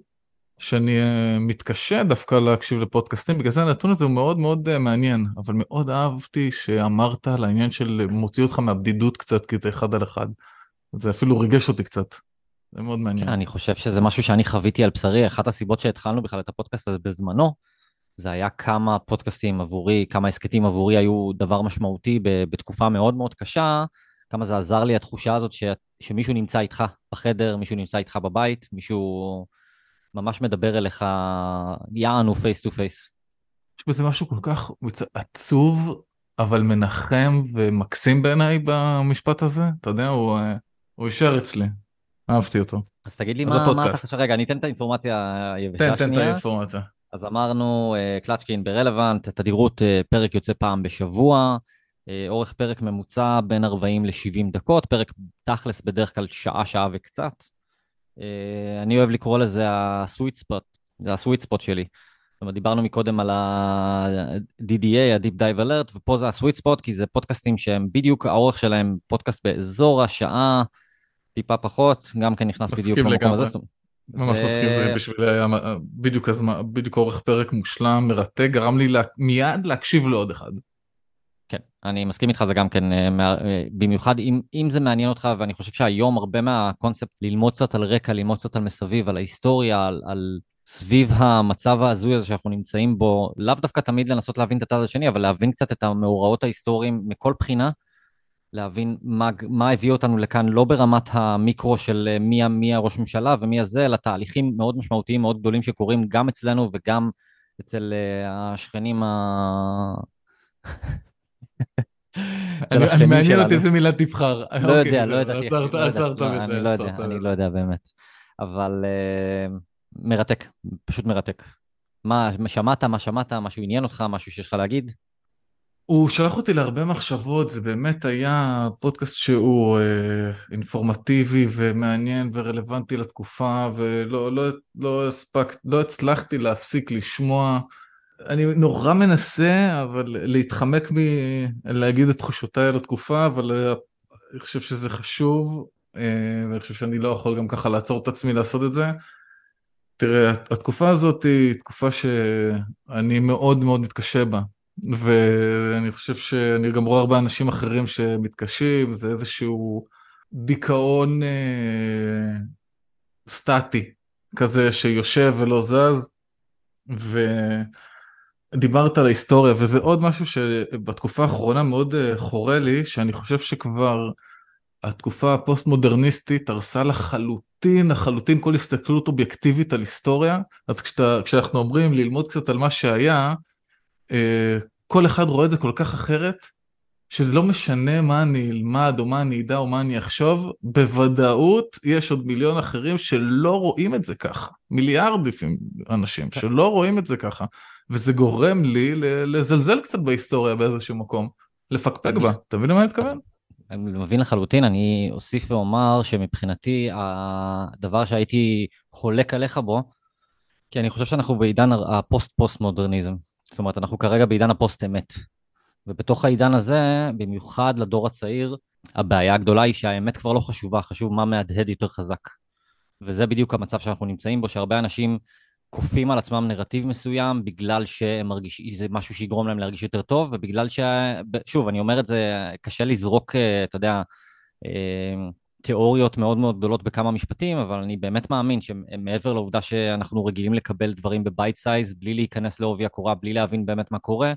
שאני uh, מתקשה דווקא להקשיב לפודקאסטים, בגלל זה הנתון הזה הוא מאוד מאוד uh, מעניין, אבל מאוד אהבתי שאמרת על העניין של מוציא אותך מהבדידות קצת, כי זה אחד על אחד. זה אפילו ריגש אותי קצת. זה מאוד מעניין. כן, אני חושב שזה משהו שאני חוויתי על בשרי, אחת הסיבות שהתחלנו בכלל את הפודקאסט הזה בזמנו, זה היה כמה פודקאסטים עבורי, כמה הסכתים עבורי היו דבר משמעותי בתקופה מאוד מאוד קשה, כמה זה עזר לי התחושה הזאת ש, שמישהו נמצא איתך בחדר, מישהו נמצא איתך בבית, מישהו ממש מדבר אליך, יענו face to face. יש בזה משהו כל כך עצוב, אבל מנחם ומקסים בעיניי במשפט הזה. אתה יודע, הוא, הוא יישאר אצלי. אהבתי אותו. אז תגיד לי מה, מה אתה חושב, רגע, אני אתן את האינפורמציה היבשה השנייה. תן, תן את האינפורמציה. אז אמרנו, uh, קלצ'קין ברלוונט, תדירות uh, פרק יוצא פעם בשבוע, אורך פרק ממוצע בין 40 ל-70 דקות, פרק תכלס בדרך כלל שעה, שעה וקצת. Uh, אני אוהב לקרוא לזה הסוויט ספוט, זה הסוויט ספוט שלי. זאת אומרת, דיברנו מקודם על ה-DDA, ה-Deep Dive Alert, ופה זה הסוויט ספוט, כי זה פודקאסטים שהם בדיוק, האורך שלהם פודקאסט באזור השעה, טיפה פחות, גם כן נכנס בדיוק במקום הזה. ממש ו... מסכים, זה בשבילי היה בדיוק הזמן, בדיוק אורך פרק מושלם, מרתק, גרם לי לה, מיד להקשיב לעוד אחד. אני מסכים איתך, זה גם כן, אה, אה, במיוחד אם, אם זה מעניין אותך, ואני חושב שהיום הרבה מהקונספט, ללמוד קצת על רקע, ללמוד קצת על מסביב, על ההיסטוריה, על, על סביב המצב ההזוי הזה שאנחנו נמצאים בו, לאו דווקא תמיד לנסות להבין את הצד השני, אבל להבין קצת את המאורעות ההיסטוריים מכל בחינה, להבין מה, מה הביא אותנו לכאן, לא ברמת המיקרו של אה, מי, מי הראש ממשלה ומי הזה, אלא תהליכים מאוד משמעותיים, מאוד גדולים שקורים גם אצלנו וגם אצל השכנים ה... אני מעניין אותי איזה מילה תבחר. לא יודע, אוקיי, לא ידעתי. עצרת לא בזה. אני לא יודע, אני לא יודע באמת. אבל אה, מרתק, פשוט מרתק. מה שמעת, מה שמעת, משהו עניין אותך, משהו שיש לך להגיד? הוא שלח אותי להרבה מחשבות, זה באמת היה פודקאסט שהוא אה, אינפורמטיבי ומעניין ורלוונטי לתקופה, ולא לא, לא הספק, לא הצלחתי להפסיק לשמוע. אני נורא מנסה, אבל להתחמק מלהגיד את תחושותיי על התקופה, אבל אה, אני חושב שזה חשוב, אה, ואני חושב שאני לא יכול גם ככה לעצור את עצמי לעשות את זה. תראה, התקופה הזאת היא תקופה שאני מאוד מאוד מתקשה בה. ואני חושב שאני גם רואה הרבה אנשים אחרים שמתקשים, זה איזשהו דיכאון אה, סטטי כזה שיושב ולא זז, ודיברת על ההיסטוריה, וזה עוד משהו שבתקופה האחרונה מאוד אה, חורה לי, שאני חושב שכבר התקופה הפוסט-מודרניסטית הרסה לחלוטין, לחלוטין כל הסתכלות אובייקטיבית על היסטוריה, אז כשאתה, כשאנחנו אומרים ללמוד קצת על מה שהיה, אה, כל אחד רואה את זה כל כך אחרת, שזה לא משנה מה אני אלמד או מה אני אדע או מה אני אחשוב, בוודאות יש עוד מיליון אחרים שלא רואים את זה ככה. מיליארד לפעמים אנשים כן. שלא רואים את זה ככה. וזה גורם לי לזלזל קצת בהיסטוריה באיזשהו מקום, לפקפק בה. אתה מבין למה אני מתכוון? אני מבין לחלוטין, אני אוסיף ואומר שמבחינתי הדבר שהייתי חולק עליך בו, כי אני חושב שאנחנו בעידן הפוסט-פוסט מודרניזם. זאת אומרת, אנחנו כרגע בעידן הפוסט-אמת. ובתוך העידן הזה, במיוחד לדור הצעיר, הבעיה הגדולה היא שהאמת כבר לא חשובה, חשוב מה מהדהד יותר חזק. וזה בדיוק המצב שאנחנו נמצאים בו, שהרבה אנשים כופים על עצמם נרטיב מסוים בגלל שהם מרגישים, זה משהו שיגרום להם להרגיש יותר טוב, ובגלל ש... שוב, אני אומר את זה, קשה לזרוק, אה, אתה יודע, אה, תיאוריות מאוד מאוד גדולות בכמה משפטים, אבל אני באמת מאמין שמעבר לעובדה שאנחנו רגילים לקבל דברים ב bite size, בלי להיכנס לעובי הקורה, בלי להבין באמת מה קורה,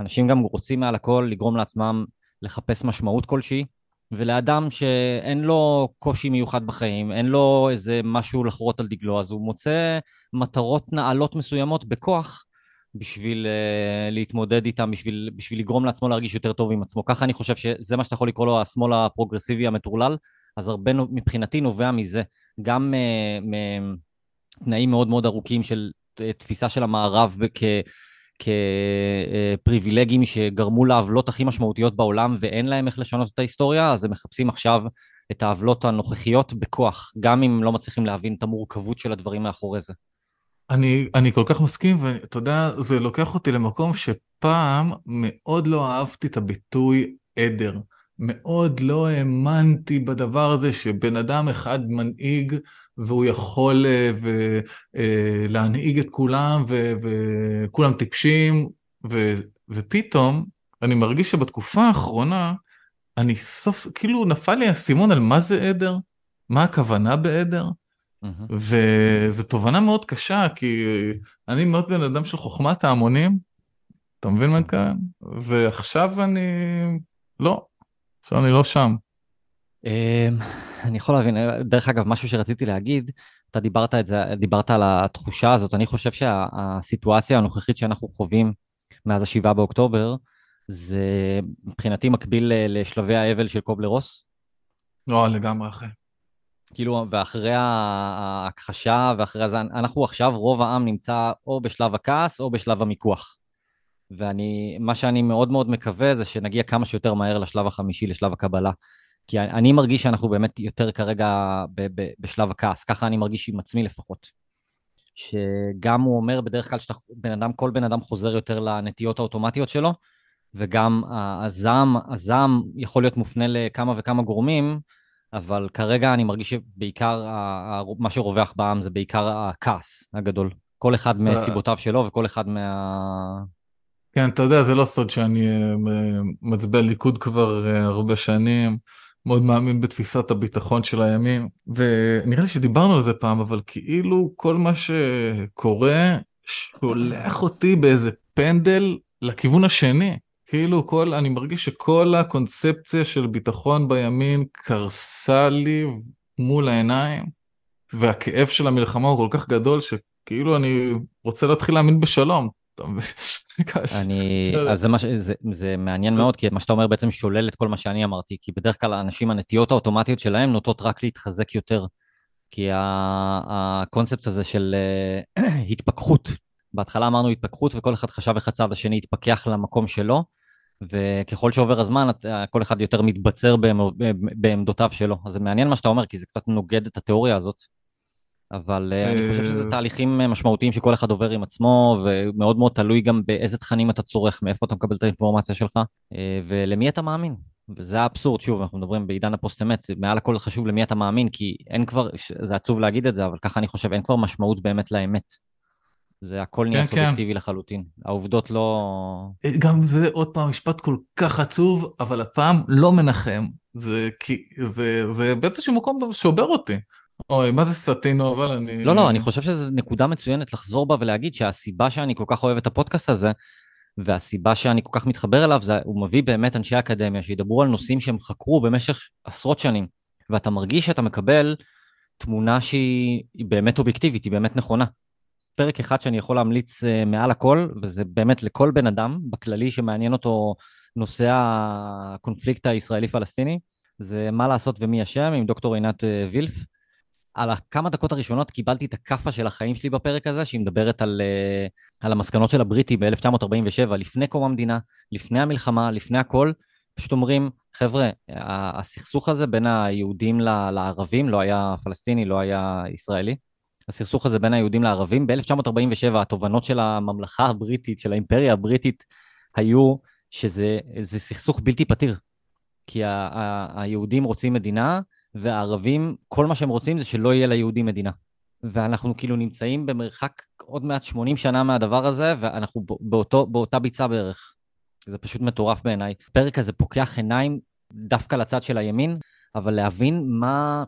אנשים גם רוצים מעל הכל לגרום לעצמם לחפש משמעות כלשהי, ולאדם שאין לו קושי מיוחד בחיים, אין לו איזה משהו לחרות על דגלו, אז הוא מוצא מטרות נעלות מסוימות בכוח בשביל uh, להתמודד איתם, בשביל, בשביל לגרום לעצמו להרגיש יותר טוב עם עצמו. ככה אני חושב שזה מה שאתה יכול לקרוא לו השמאל הפרוגרסיבי המטורלל, אז הרבה מבחינתי נובע מזה, גם uh, מתנאים מאוד מאוד ארוכים של uh, תפיסה של המערב כ... כפריבילגים שגרמו לעוולות הכי משמעותיות בעולם ואין להם איך לשנות את ההיסטוריה, אז הם מחפשים עכשיו את העוולות הנוכחיות בכוח, גם אם לא מצליחים להבין את המורכבות של הדברים מאחורי זה. אני, אני כל כך מסכים, ואתה יודע, זה לוקח אותי למקום שפעם מאוד לא אהבתי את הביטוי עדר. מאוד לא האמנתי בדבר הזה שבן אדם אחד מנהיג והוא יכול אה, אה, להנהיג את כולם וכולם טיפשים ו, ופתאום אני מרגיש שבתקופה האחרונה אני סוף, כאילו נפל לי האסימון על מה זה עדר, מה הכוונה בעדר, mm-hmm. וזו תובנה מאוד קשה כי אני מאוד בן אדם של חוכמת ההמונים, אתה מבין מה כאן? ועכשיו אני לא, עכשיו אני לא שם. אמ, אני יכול להבין, דרך אגב, משהו שרציתי להגיד, אתה דיברת, את זה, דיברת על התחושה הזאת, אני חושב שהסיטואציה הנוכחית שאנחנו חווים מאז השבעה באוקטובר, זה מבחינתי מקביל לשלבי האבל של קובלר רוס. לא, לגמרי אחרי. כאילו, ואחרי ההכחשה ואחרי זה, אנחנו עכשיו, רוב העם נמצא או בשלב הכעס או בשלב המיקוח. ואני, מה שאני מאוד מאוד מקווה זה שנגיע כמה שיותר מהר לשלב החמישי, לשלב הקבלה. כי אני מרגיש שאנחנו באמת יותר כרגע ב- ב- בשלב הכעס, ככה אני מרגיש עם עצמי לפחות. שגם הוא אומר בדרך כלל שבן אדם, כל בן אדם חוזר יותר לנטיות האוטומטיות שלו, וגם הזעם, הזעם יכול להיות מופנה לכמה וכמה גורמים, אבל כרגע אני מרגיש שבעיקר מה שרווח בעם זה בעיקר הכעס הגדול. כל אחד. מסיבותיו שלו וכל אחד מה... כן, אתה יודע, זה לא סוד שאני אה, מצביע ליכוד כבר אה, הרבה שנים, מאוד מאמין בתפיסת הביטחון של הימין, ונראה לי שדיברנו על זה פעם, אבל כאילו כל מה שקורה שולח אותי באיזה פנדל לכיוון השני. כאילו כל, אני מרגיש שכל הקונספציה של ביטחון בימין קרסה לי מול העיניים, והכאב של המלחמה הוא כל כך גדול שכאילו אני רוצה להתחיל להאמין בשלום. אני, אז זה, מה, זה, זה מעניין מאוד, כי מה שאתה אומר בעצם שולל את כל מה שאני אמרתי, כי בדרך כלל האנשים, הנטיות האוטומטיות שלהם נוטות רק להתחזק יותר. כי הקונספט הזה של אה, התפכחות, בהתחלה אמרנו התפכחות וכל אחד חשב איך הצד השני יתפכח למקום שלו, וככל שעובר הזמן כל אחד יותר מתבצר בעמדותיו שלו. אז זה מעניין מה שאתה אומר, כי זה קצת נוגד את התיאוריה הזאת. אבל אה, אני חושב שזה אה, תהליכים אה, משמעותיים שכל אחד עובר עם עצמו, ומאוד מאוד תלוי גם באיזה תכנים אתה צורך, מאיפה אתה מקבל את האינפורמציה שלך, ולמי אתה מאמין. וזה האבסורד, שוב, אנחנו מדברים בעידן הפוסט-אמת, מעל הכל חשוב למי אתה מאמין, כי אין כבר, זה עצוב להגיד את זה, אבל ככה אני חושב, אין כבר משמעות באמת לאמת. זה הכל נהיה כן, כן. סובייקטיבי כן. לחלוטין. העובדות לא... גם זה עוד פעם משפט כל כך עצוב, אבל הפעם לא מנחם. זה, זה, זה באיזשהו מקום שובר אותי. אוי, מה זה סטינו, אבל אני... לא, לא, אני חושב שזו נקודה מצוינת לחזור בה ולהגיד שהסיבה שאני כל כך אוהב את הפודקאסט הזה, והסיבה שאני כל כך מתחבר אליו, זה הוא מביא באמת אנשי אקדמיה שידברו על נושאים שהם חקרו במשך עשרות שנים, ואתה מרגיש שאתה מקבל תמונה שהיא באמת אובייקטיבית, היא באמת נכונה. פרק אחד שאני יכול להמליץ uh, מעל הכל, וזה באמת לכל בן אדם בכללי שמעניין אותו נושא הקונפליקט הישראלי-פלסטיני, זה מה לעשות ומי אשם עם דוקטור עינת uh, וילף. על הכמה דקות הראשונות קיבלתי את הכאפה של החיים שלי בפרק הזה, שהיא מדברת על, uh, על המסקנות של הבריטי ב-1947, לפני קום המדינה, לפני המלחמה, לפני הכל. פשוט אומרים, חבר'ה, הסכסוך הזה בין היהודים לערבים, לא היה פלסטיני, לא היה ישראלי, הסכסוך הזה בין היהודים לערבים. ב-1947 התובנות של הממלכה הבריטית, של האימפריה הבריטית, היו שזה סכסוך בלתי פתיר. כי ה- ה- היהודים רוצים מדינה, והערבים, כל מה שהם רוצים זה שלא יהיה ליהודים מדינה. ואנחנו כאילו נמצאים במרחק עוד מעט 80 שנה מהדבר הזה, ואנחנו באותו, באותה ביצה בערך. זה פשוט מטורף בעיניי. הפרק הזה פוקח עיניים דווקא לצד של הימין, אבל להבין מה,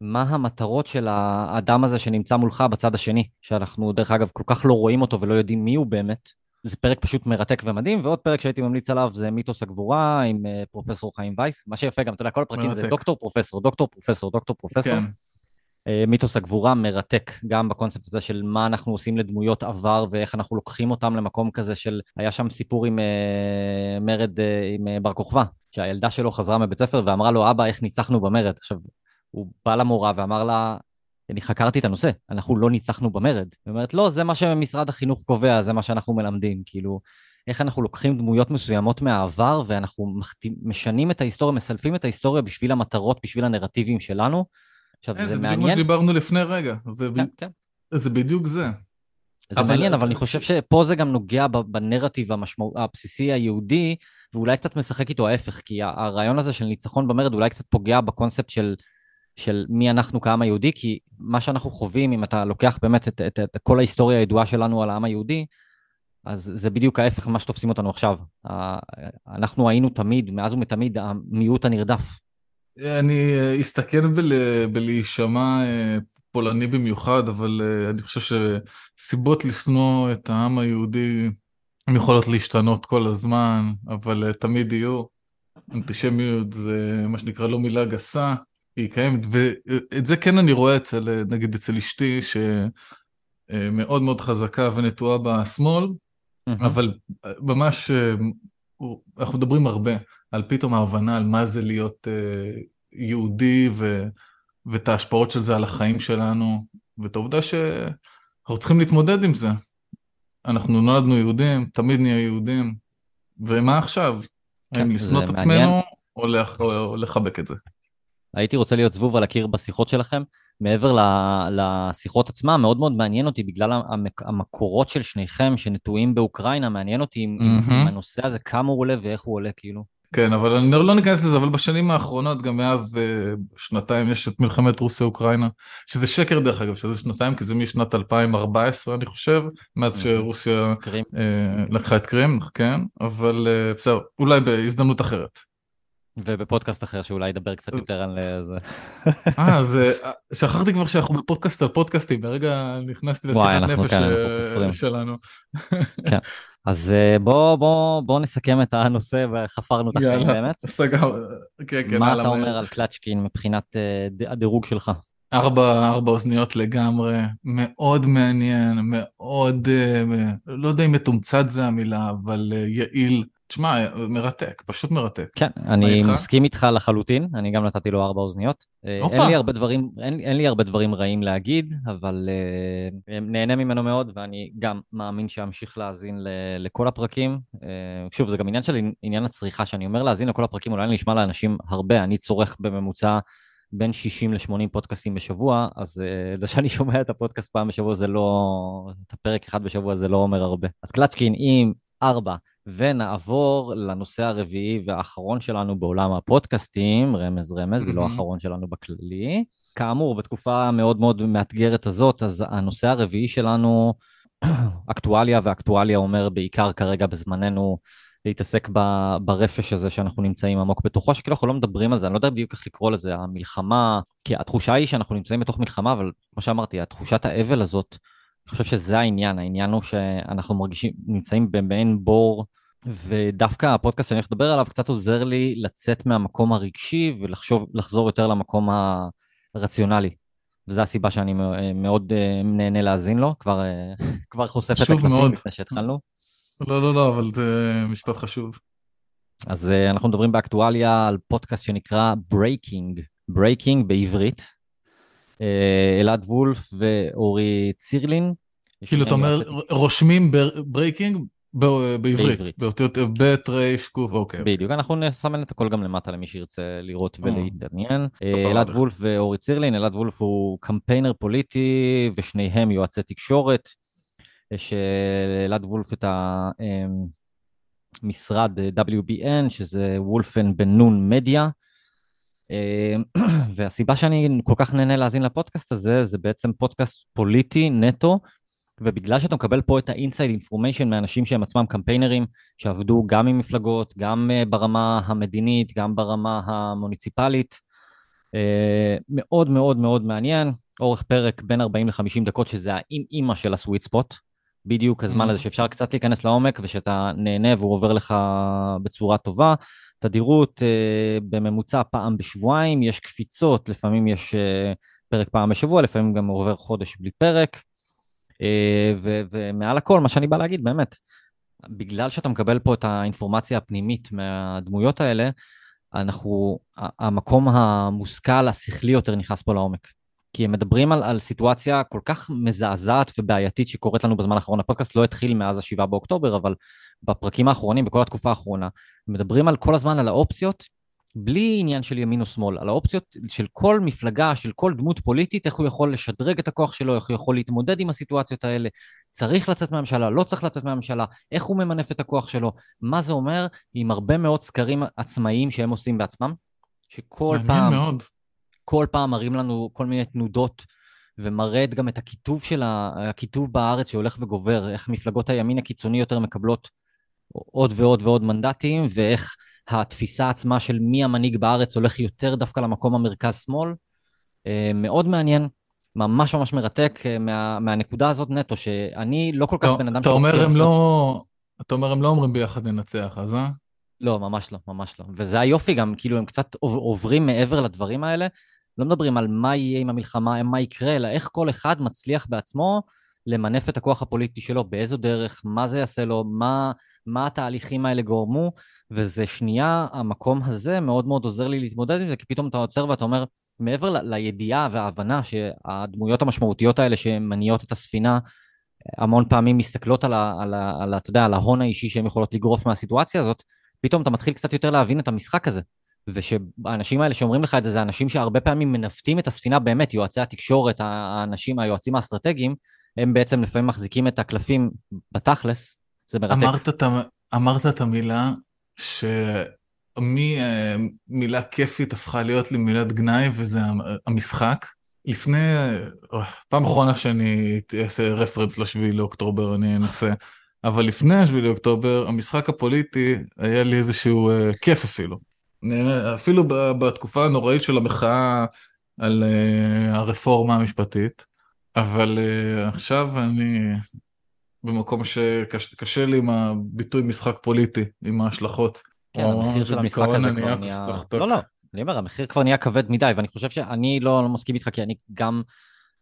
מה המטרות של האדם הזה שנמצא מולך בצד השני, שאנחנו דרך אגב כל כך לא רואים אותו ולא יודעים מי הוא באמת. זה פרק פשוט מרתק ומדהים, ועוד פרק שהייתי ממליץ עליו זה מיתוס הגבורה עם uh, פרופסור חיים וייס. מה שיפה גם, אתה יודע, כל הפרקים מרתק. זה דוקטור פרופסור, דוקטור פרופסור, דוקטור פרופסור. כן. Uh, מיתוס הגבורה מרתק, גם בקונספט הזה של מה אנחנו עושים לדמויות עבר ואיך אנחנו לוקחים אותם למקום כזה של, היה שם סיפור עם uh, מרד, עם בר כוכבא, שהילדה שלו חזרה מבית ספר ואמרה לו, אבא, איך ניצחנו במרד? עכשיו, הוא בא למורה ואמר לה, אני חקרתי את הנושא, אנחנו לא ניצחנו במרד. היא אומרת, לא, זה מה שמשרד החינוך קובע, זה מה שאנחנו מלמדים. כאילו, איך אנחנו לוקחים דמויות מסוימות מהעבר ואנחנו משנים את ההיסטוריה, מסלפים את ההיסטוריה בשביל המטרות, בשביל הנרטיבים שלנו. עכשיו, אה, זה, זה מעניין. זה בדיוק מה שדיברנו לפני רגע. זה, כן, ב... כן. זה בדיוק זה. זה אבל... מעניין, אבל אני חושב שפה זה גם נוגע בנרטיב המשמע... הבסיסי היהודי, ואולי קצת משחק איתו ההפך, כי הרעיון הזה של ניצחון במרד אולי קצת פוגע בקונספט של, של מי אנחנו כעם היהודי, כי מה שאנחנו חווים, אם אתה לוקח באמת את, את, את, כל ההיסטוריה הידועה שלנו על העם היהודי, אז זה בדיוק ההפך ממה שתופסים אותנו עכשיו. אנחנו היינו תמיד, מאז ומתמיד, המיעוט הנרדף. אני אסתכן בל, בלהישמע אה, פולני במיוחד, אבל אני חושב שסיבות לשנוא את העם היהודי הן יכולות להשתנות כל הזמן, אבל תמיד יהיו. אנטישמיות זה מה שנקרא לא מילה גסה, היא קיימת, ואת זה כן אני רואה אצל, נגיד אצל אשתי, שמאוד מאוד חזקה ונטועה בשמאל, mm-hmm. אבל ממש, אנחנו מדברים הרבה על פתאום ההבנה על מה זה להיות יהודי, ו... ואת ההשפעות של זה על החיים שלנו, ואת העובדה שאנחנו צריכים להתמודד עם זה. אנחנו נולדנו יהודים, תמיד נהיה יהודים, ומה עכשיו? כן, האם לשנוא את עצמנו או, לח... או לחבק את זה? הייתי רוצה להיות זבוב על הקיר בשיחות שלכם. מעבר לשיחות עצמן, מאוד מאוד מעניין אותי, בגלל המקורות של שניכם שנטועים באוקראינה, מעניין אותי mm-hmm. אם הנושא הזה, כמה הוא עולה ואיך הוא עולה, כאילו. כן, אבל אני לא ניכנס לזה, אבל בשנים האחרונות, גם מאז uh, שנתיים, יש את מלחמת רוסיה-אוקראינה, שזה שקר דרך אגב, שזה שנתיים, כי זה משנת 2014 אני חושב, מאז. שרוסיה uh, לקחה את קרים, כן, אבל uh, בסדר, אולי בהזדמנות אחרת. ובפודקאסט אחר שאולי ידבר קצת יותר על זה. אה, אז שכחתי כבר שאנחנו בפודקאסט על פודקאסטים, ברגע נכנסתי לשיחת נפש שלנו. כן. אז אה, בוא, בוא, בוא נסכם את הנושא וחפרנו את החיים באמת. סגר, כן, כן. מה אתה אומר על קלצ'קין מבחינת הדירוג שלך? ארבע, ארבע אוזניות לגמרי, מאוד מעניין, מאוד, לא יודע אם מתומצת זה המילה, אבל יעיל. תשמע, מרתק, פשוט מרתק. כן, אני? מסכים איתך לחלוטין, אני גם נתתי לו ארבע אוזניות. אופה. אין לי הרבה דברים, אין, אין לי הרבה דברים רעים להגיד, אבל uh, נהנה ממנו מאוד, ואני גם מאמין שאמשיך להאזין ל, לכל הפרקים. Uh, שוב, זה גם עניין של עניין הצריכה, שאני אומר להאזין לכל הפרקים, אולי נשמע לאנשים הרבה, אני צורך בממוצע בין 60 ל-80 פודקאסטים בשבוע, אז uh, זה שאני שומע את הפודקאסט פעם בשבוע זה לא, את הפרק אחד בשבוע זה לא אומר הרבה. אז קלצ'קין עם ארבע. ונעבור לנושא הרביעי והאחרון שלנו בעולם הפודקאסטים, רמז רמז, זה לא האחרון שלנו בכללי. כאמור, בתקופה המאוד מאוד מאתגרת הזאת, אז הנושא הרביעי שלנו, אקטואליה, ואקטואליה אומר בעיקר כרגע בזמננו להתעסק ברפש הזה שאנחנו נמצאים עמוק בתוכו, שכאילו אנחנו לא מדברים על זה, אני לא יודע בדיוק איך לקרוא לזה, המלחמה, כי התחושה היא שאנחנו נמצאים בתוך מלחמה, אבל כמו שאמרתי, התחושת האבל הזאת, אני חושב שזה העניין, העניין הוא שאנחנו מרגישים, נמצאים במעין בור, ודווקא הפודקאסט שאני הולך לדבר עליו קצת עוזר לי לצאת מהמקום הרגשי ולחזור יותר למקום הרציונלי. וזו הסיבה שאני מאוד אה, נהנה להאזין לו, כבר, אה, כבר חושף את הקלפים לפני שהתחלנו. לא, לא, לא, אבל זה משפט חשוב. אז אה, אנחנו מדברים באקטואליה על פודקאסט שנקרא ברייקינג, ברייקינג בעברית, אלעד וולף ואורי צירלין. כאילו אתה אומר רושמים ברייקינג בעברית, באותיות ב' ר' ק', אוקיי. בדיוק, אנחנו נסמן את הכל גם למטה למי שירצה לראות אה. ולהתעניין. אה, אלעד וולף ואורי צירלין, אלעד וולף הוא קמפיינר פוליטי ושניהם יועצי תקשורת. יש אלעד וולף את המשרד WBN, שזה וולפן בן נון מדיה. אמ, והסיבה שאני כל כך נהנה להאזין לפודקאסט הזה, זה בעצם פודקאסט פוליטי נטו, ובגלל שאתה מקבל פה את ה-inside information מאנשים שהם עצמם קמפיינרים, שעבדו גם עם מפלגות, גם אה, ברמה המדינית, גם ברמה המוניציפלית, אה, מאוד מאוד מאוד מעניין. אורך פרק בין 40 ל-50 דקות, שזה האם-אימא של הסוויט ספוט. בדיוק הזמן הזה שאפשר קצת להיכנס לעומק ושאתה נהנה והוא עובר לך בצורה טובה. תדירות uh, בממוצע פעם בשבועיים, יש קפיצות, לפעמים יש uh, פרק פעם בשבוע, לפעמים גם עובר חודש בלי פרק. Uh, ו- ומעל הכל, מה שאני בא להגיד, באמת, בגלל שאתה מקבל פה את האינפורמציה הפנימית מהדמויות האלה, אנחנו, המקום המושכל, השכלי יותר נכנס פה לעומק. כי הם מדברים על, על סיטואציה כל כך מזעזעת ובעייתית שקורית לנו בזמן האחרון. הפודקאסט לא התחיל מאז ה-7 באוקטובר, אבל בפרקים האחרונים, בכל התקופה האחרונה, מדברים על כל הזמן על האופציות בלי עניין של ימין או שמאל, על האופציות של כל מפלגה, של כל דמות פוליטית, איך הוא יכול לשדרג את הכוח שלו, איך הוא יכול להתמודד עם הסיטואציות האלה, צריך לצאת מהממשלה, לא צריך לצאת מהממשלה, איך הוא ממנף את הכוח שלו, מה זה אומר עם הרבה מאוד סקרים עצמאיים שהם עושים בעצמם, שכל פעם, מאוד. כל פעם מראים לנו כל מיני תנודות ומראה גם את הכיתוב של הכיתוב בארץ שהולך וגובר, איך מפלגות הימין הקיצוני יותר מקבלות עוד ועוד ועוד מנדטים, ואיך התפיסה עצמה של מי המנהיג בארץ הולך יותר דווקא למקום המרכז-שמאל. אה, מאוד מעניין, ממש ממש מרתק אה, מה, מהנקודה הזאת נטו, שאני לא כל כך בן אדם... אתה אומר הם לא... אתה אומר הם לא אומרים ביחד ננצח, אז אה? לא, ממש לא, ממש לא. וזה היופי גם, כאילו הם קצת עוברים מעבר לדברים האלה. לא מדברים על מה יהיה עם המלחמה, מה יקרה, אלא איך כל אחד מצליח בעצמו למנף את הכוח הפוליטי שלו, באיזו דרך, מה זה יעשה לו, מה, מה התהליכים האלה גורמו, וזה שנייה, המקום הזה מאוד מאוד עוזר לי להתמודד עם זה, כי פתאום אתה עוצר ואתה אומר, מעבר ל- לידיעה וההבנה שהדמויות המשמעותיות האלה שמניעות את הספינה, המון פעמים מסתכלות על, ה, על, ה, על, ה, אתה יודע, על ההון האישי שהן יכולות לגרוף מהסיטואציה הזאת, פתאום אתה מתחיל קצת יותר להבין את המשחק הזה. ושהאנשים האלה שאומרים לך את זה, זה אנשים שהרבה פעמים מנווטים את הספינה באמת, יועצי התקשורת, האנשים, היועצים האסטרטגיים, הם בעצם לפעמים מחזיקים את הקלפים בתכלס, זה מרתק. אמרת, אמרת את המילה שמילה כיפית הפכה להיות לי מילת גנאי, וזה המשחק. לפני, פעם אחרונה שאני אעשה רפרנס לשביעי לאוקטובר, אני אנסה. אבל לפני השביעי לאוקטובר, המשחק הפוליטי היה לי איזשהו uh, כיף אפילו. אפילו בתקופה הנוראית של המחאה על uh, הרפורמה המשפטית, אבל uh, עכשיו אני במקום שקשה לי עם הביטוי משחק פוליטי, עם ההשלכות. כן, המחיר של המשחק הזה כבר נהיה... לא, לא, אני אומר, המחיר כבר נהיה כבד מדי, ואני חושב שאני לא, לא מסכים איתך, כי אני גם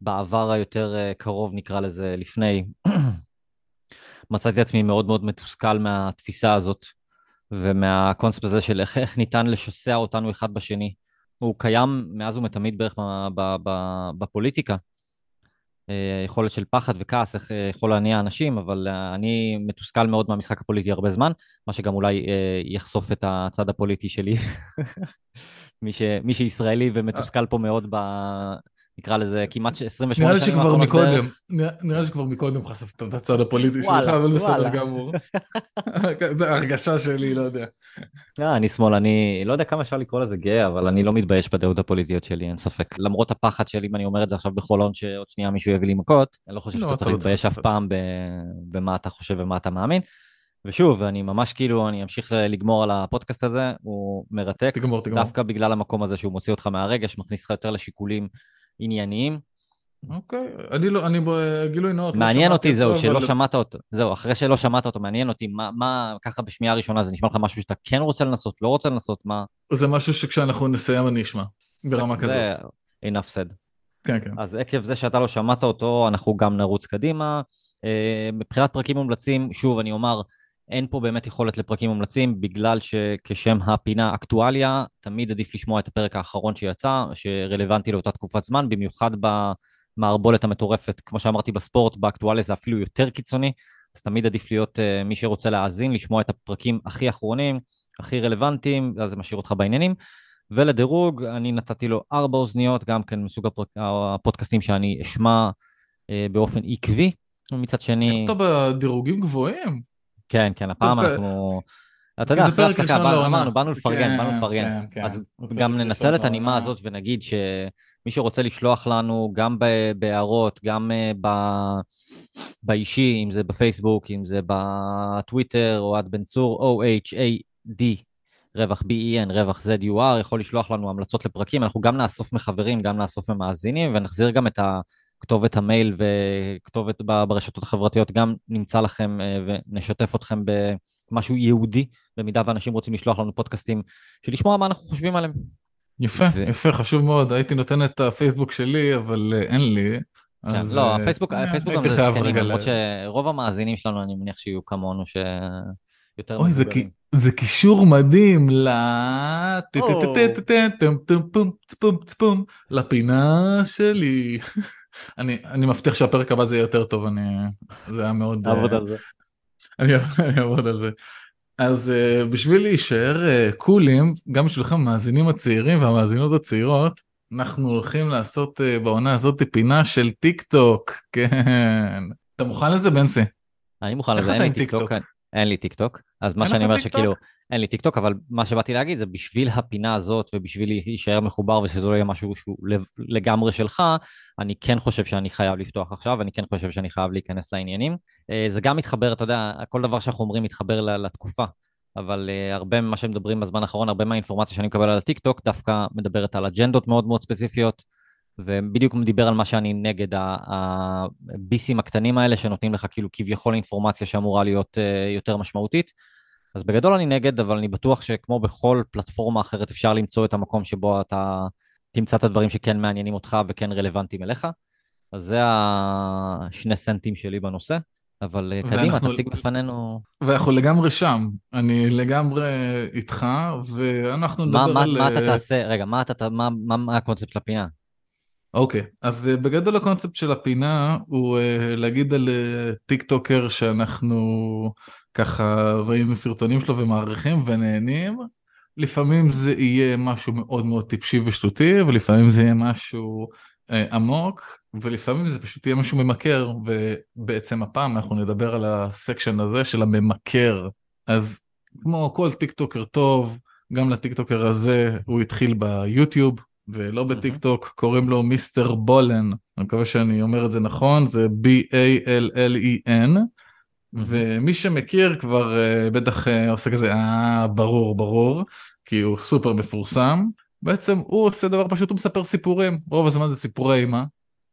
בעבר היותר אה, קרוב, נקרא לזה, לפני, מצאתי עצמי מאוד מאוד מתוסכל מהתפיסה הזאת, ומהקונספט הזה של איך, איך ניתן לשסע אותנו אחד בשני. הוא קיים מאז ומתמיד בערך בפוליטיקה. אה, יכולת של פחד וכעס, איך אה, יכול להניע אנשים, אבל אה, אני מתוסכל מאוד מהמשחק הפוליטי הרבה זמן, מה שגם אולי יחשוף את הצד הפוליטי שלי. מי, ש, מי שישראלי ומתוסכל פה מאוד ב... נקרא לזה כמעט 28 שנים האחרונות בערך. נראה לי שכבר מקודם חשפת את הצד הפוליטי שלך, אבל בסדר גמור. זו הרגשה שלי, לא יודע. לא, אני שמאל, אני לא יודע כמה אפשר לקרוא לזה גאה, אבל אני לא מתבייש בדעות הפוליטיות שלי, אין ספק. למרות הפחד שלי, אם אני אומר את זה עכשיו בחולון, שעוד שנייה מישהו יביא לי מכות, אני לא חושב לא, שאתה צריך לא להתבייש אף פעם במה אתה חושב ומה אתה מאמין. ושוב, אני ממש כאילו, אני אמשיך לגמור על הפודקאסט הזה, הוא מרתק. תגמור, תגמור. דווקא בגלל המקום הזה שהוא מוציא אותך מהרגש, מכניס לך יותר לשיקולים ענייניים. אוקיי, אני לא, אני גילוי נאות. לא מעניין אותי זהו, שלא אבל... שמעת אותו, זהו, אחרי שלא שמעת אותו, מעניין אותי, מה, מה ככה בשמיעה הראשונה, זה נשמע לך משהו שאתה כן רוצה לנסות, לא רוצה לנסות, מה? זה משהו שכשאנחנו נסיים אני אשמע, ברמה כזאת. זה enough said. כן, כן. אז עקב זה שאתה לא שמעת אותו, אנחנו גם נרוץ קדימה. אה, מבחינת פרקים מומלצים, שוב, אני אומר, אין פה באמת יכולת לפרקים מומלצים, בגלל שכשם הפינה אקטואליה, תמיד עדיף לשמוע את הפרק האחרון שיצא, שרלוונטי לאותה תקופת זמן, במיוחד במערבולת המטורפת, כמו שאמרתי בספורט, באקטואליה זה אפילו יותר קיצוני, אז תמיד עדיף להיות uh, מי שרוצה להאזין, לשמוע את הפרקים הכי אחרונים, הכי רלוונטיים, ואז זה משאיר אותך בעניינים. ולדירוג, אני נתתי לו ארבע אוזניות, גם כן מסוג הפרק, הפודקאסטים שאני אשמע uh, באופן עקבי. ומצד שני... אתה בדירוגים גבוהים. כן, כן, הפעם אנחנו... אתה יודע, אחרי הפסקה, אמרנו, באנו לפרגן, כן, באנו לפרגן. כן, אז כן. גם ננצל את הנימה הזאת ונגיד שמי שרוצה לשלוח לנו גם בהערות, גם אה, באישי, אם זה בפייסבוק, אם זה בטוויטר, או עד בן צור, O-H-A-D, רווח B-E-N, רווח Z-U-R, יכול לשלוח לנו המלצות לפרקים, אנחנו גם נאסוף מחברים, גם נאסוף ממאזינים, ונחזיר גם את ה... כתובת המייל וכתובת ברשתות החברתיות גם נמצא לכם אה, ונשתף אתכם במשהו ייעודי, במידה ואנשים רוצים לשלוח לנו פודקאסטים, שלשמוע מה אנחנו חושבים עליהם. יפה, ו... יפה, חשוב מאוד. הייתי נותן את הפייסבוק שלי, אבל אה, אין לי. כן, אז... לא, אה, הפייסבוק, הפייסבוק גם זה זקנים, למרות שרוב המאזינים שלנו, אני מניח שיהיו כמונו, שיותר אוי, זה קישור מדהים ל... לפינה שלי. אני, אני מבטיח שהפרק הבא זה יהיה יותר טוב, אני... זה היה מאוד... תעבוד על זה. אני, אני אעבוד על זה. אז uh, בשביל להישאר uh, קולים, גם בשבילכם המאזינים הצעירים והמאזינות הצעירות, אנחנו הולכים לעשות uh, בעונה הזאת פינה של טיק טוק, כן. אתה מוכן לזה בנסי? אני מוכן לזה, אין לי טיק טוק. אין לי טיק טוק, אז מה שאני אומר שכאילו, אין לי טיק טוק, אבל מה שבאתי להגיד זה בשביל הפינה הזאת ובשביל להישאר מחובר ושזה לא יהיה משהו שהוא לגמרי שלך, אני כן חושב שאני חייב לפתוח עכשיו, ואני כן חושב שאני חייב להיכנס לעניינים. אה, זה גם מתחבר, אתה יודע, כל דבר שאנחנו אומרים מתחבר לתקופה, אבל uh, הרבה ממה שמדברים בזמן האחרון, הרבה מהאינפורמציה שאני מקבל על הטיק טוק דווקא מדברת על אג'נדות מאוד מאוד ספציפיות, ובדיוק דיבר על מה שאני נגד הביסים הקטנים האלה שנותנים לך כאילו כביכול אינפורמציה שאמורה להיות uh, יותר משמעותית. אז בגדול אני נגד, אבל אני בטוח שכמו בכל פלטפורמה אחרת אפשר למצוא את המקום שבו אתה תמצא את הדברים שכן מעניינים אותך וכן רלוונטיים אליך. אז זה השני סנטים שלי בנושא. אבל אה, קדימה, ואנחנו... תציג בפנינו... ואנחנו לגמרי שם, אני לגמרי איתך, ואנחנו נדבר מה, על... מה אתה תעשה, רגע, מה, אתה, מה, מה, מה הקונספט של הפינה? אוקיי, אז אה, בגדול הקונספט של הפינה הוא אה, להגיד על אה, טיק טוקר שאנחנו ככה רואים סרטונים שלו ומעריכים ונהנים. לפעמים זה יהיה משהו מאוד מאוד טיפשי ושטותי, ולפעמים זה יהיה משהו אה, עמוק, ולפעמים זה פשוט יהיה משהו ממכר, ובעצם הפעם אנחנו נדבר על ה section הזה של הממכר. אז כמו כל טיק טוקר טוב, גם לטיק טוקר הזה הוא התחיל ביוטיוב, ולא בטיק טוק, קוראים לו מיסטר בולן, אני מקווה שאני אומר את זה נכון, זה B-A-L-L-E-N, ומי שמכיר כבר אה, בטח אה, עושה כזה, אה, ברור, ברור, כי הוא סופר מפורסם. בעצם הוא עושה דבר פשוט, הוא מספר סיפורים, רוב הזמן זה סיפורי אימה,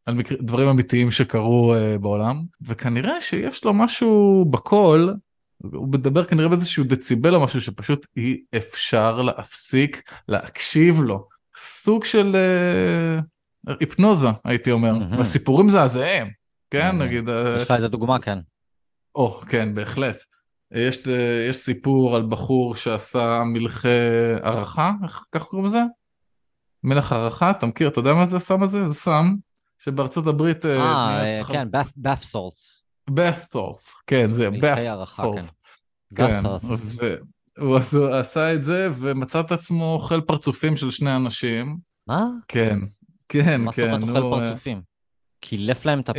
על מקר... דברים אמיתיים שקרו אה, בעולם, וכנראה שיש לו משהו בקול, הוא מדבר כנראה באיזשהו דציבל או משהו שפשוט אי אפשר להפסיק להקשיב לו. סוג של uh, היפנוזה הייתי אומר, mm-hmm. הסיפורים זעזעים, כן mm-hmm. נגיד. יש לך איזה דוגמה כן. או כן בהחלט. יש, יש סיפור על בחור שעשה מלכי הערכה, איך ככה קוראים לזה? מלך הערכה, אתה מכיר, אתה יודע מה זה הסם הזה? זה סם שבארצות הברית... אה, אה כן, bath salts. bath salts, כן, זה bath salts. כן, והוא עשה את זה ומצא את עצמו אוכל פרצופים של שני אנשים. מה? כן, כן, כן. מה זאת אומרת אוכל פרצופים? קילף להם את הפ...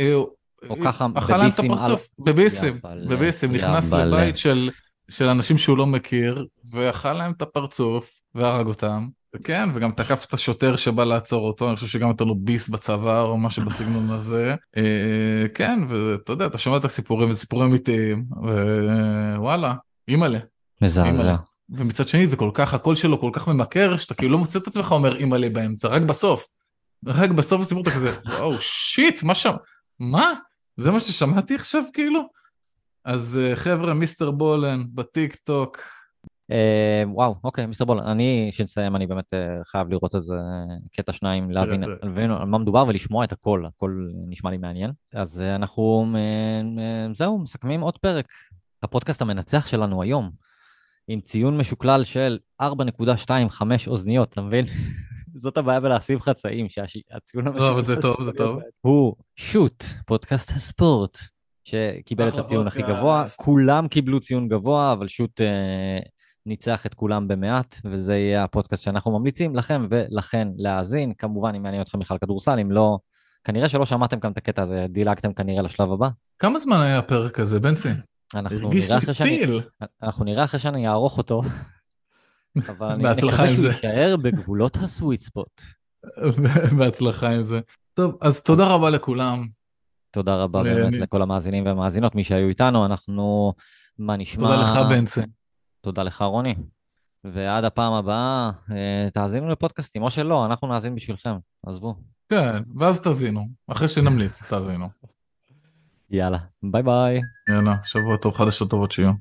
או ככה את הפרצוף, בביסים, בביסים, נכנס לבית של, של אנשים שהוא לא מכיר, ואכל להם את הפרצוף, והרג אותם. כן, וגם תקף את השוטר שבא לעצור אותו, אני חושב שגם נתן לו ביס בצוואר או משהו בסגנון הזה. אה, כן, ואתה יודע, אתה שומע את הסיפורים, וסיפורים אמיתיים, ווואלה, אימא'לה. מזעזע. ומצד שני זה כל כך, הקול שלו כל כך ממכר, שאתה כאילו לא מוצא את עצמך אומר אימא'לה באמצע, רק בסוף. רק בסוף הסיפור אתה כזה, וואו, shit, מה שם? מה? זה מה ששמעתי עכשיו כאילו? אז אה, חבר'ה, מיסטר בולן בטיק טוק. אה, וואו, אוקיי, מיסטר בולן. אני, שנסיים, אני באמת אה, חייב לראות איזה קטע שניים, להבין על מה מדובר ולשמוע את הכל, הכל נשמע לי מעניין. אז אנחנו, זהו, מסכמים עוד פרק. הפודקאסט המנצח שלנו היום, עם ציון משוקלל של 4.25 אוזניות, אתה מבין? זאת הבעיה בלהסיב חצאים, שהציון המשותף... לא, אבל זה טוב, זה טוב. הוא שוט, פודקאסט הספורט, שקיבל את הציון הכי גבוה. כולם קיבלו ציון גבוה, אבל שוט אה, ניצח את כולם במעט, וזה יהיה הפודקאסט שאנחנו ממליצים לכם ולכן להאזין. כמובן, אם מעניין אתכם בכלל כדורסל, אם לא... כנראה שלא שמעתם גם את הקטע הזה, דילגתם כנראה לשלב הבא. כמה זמן היה הפרק הזה, בנצי? אנחנו נראה אחרי שאני... אנחנו נראה אחרי שאני אערוך אותו. אבל אני מקווה שהוא יישאר בגבולות הסוויט ספוט. בהצלחה עם זה. טוב, אז תודה רבה לכולם. תודה רבה באמת לכל המאזינים והמאזינות, מי שהיו איתנו, אנחנו, מה נשמע... תודה לך בנצי. תודה לך רוני. ועד הפעם הבאה, אה, תאזינו לפודקאסטים, או שלא, אנחנו נאזין בשבילכם, עזבו. כן, ואז תאזינו, אחרי שנמליץ, תאזינו. יאללה, ביי ביי. יאללה, שבוע טוב, חדשות טובות שיהיו.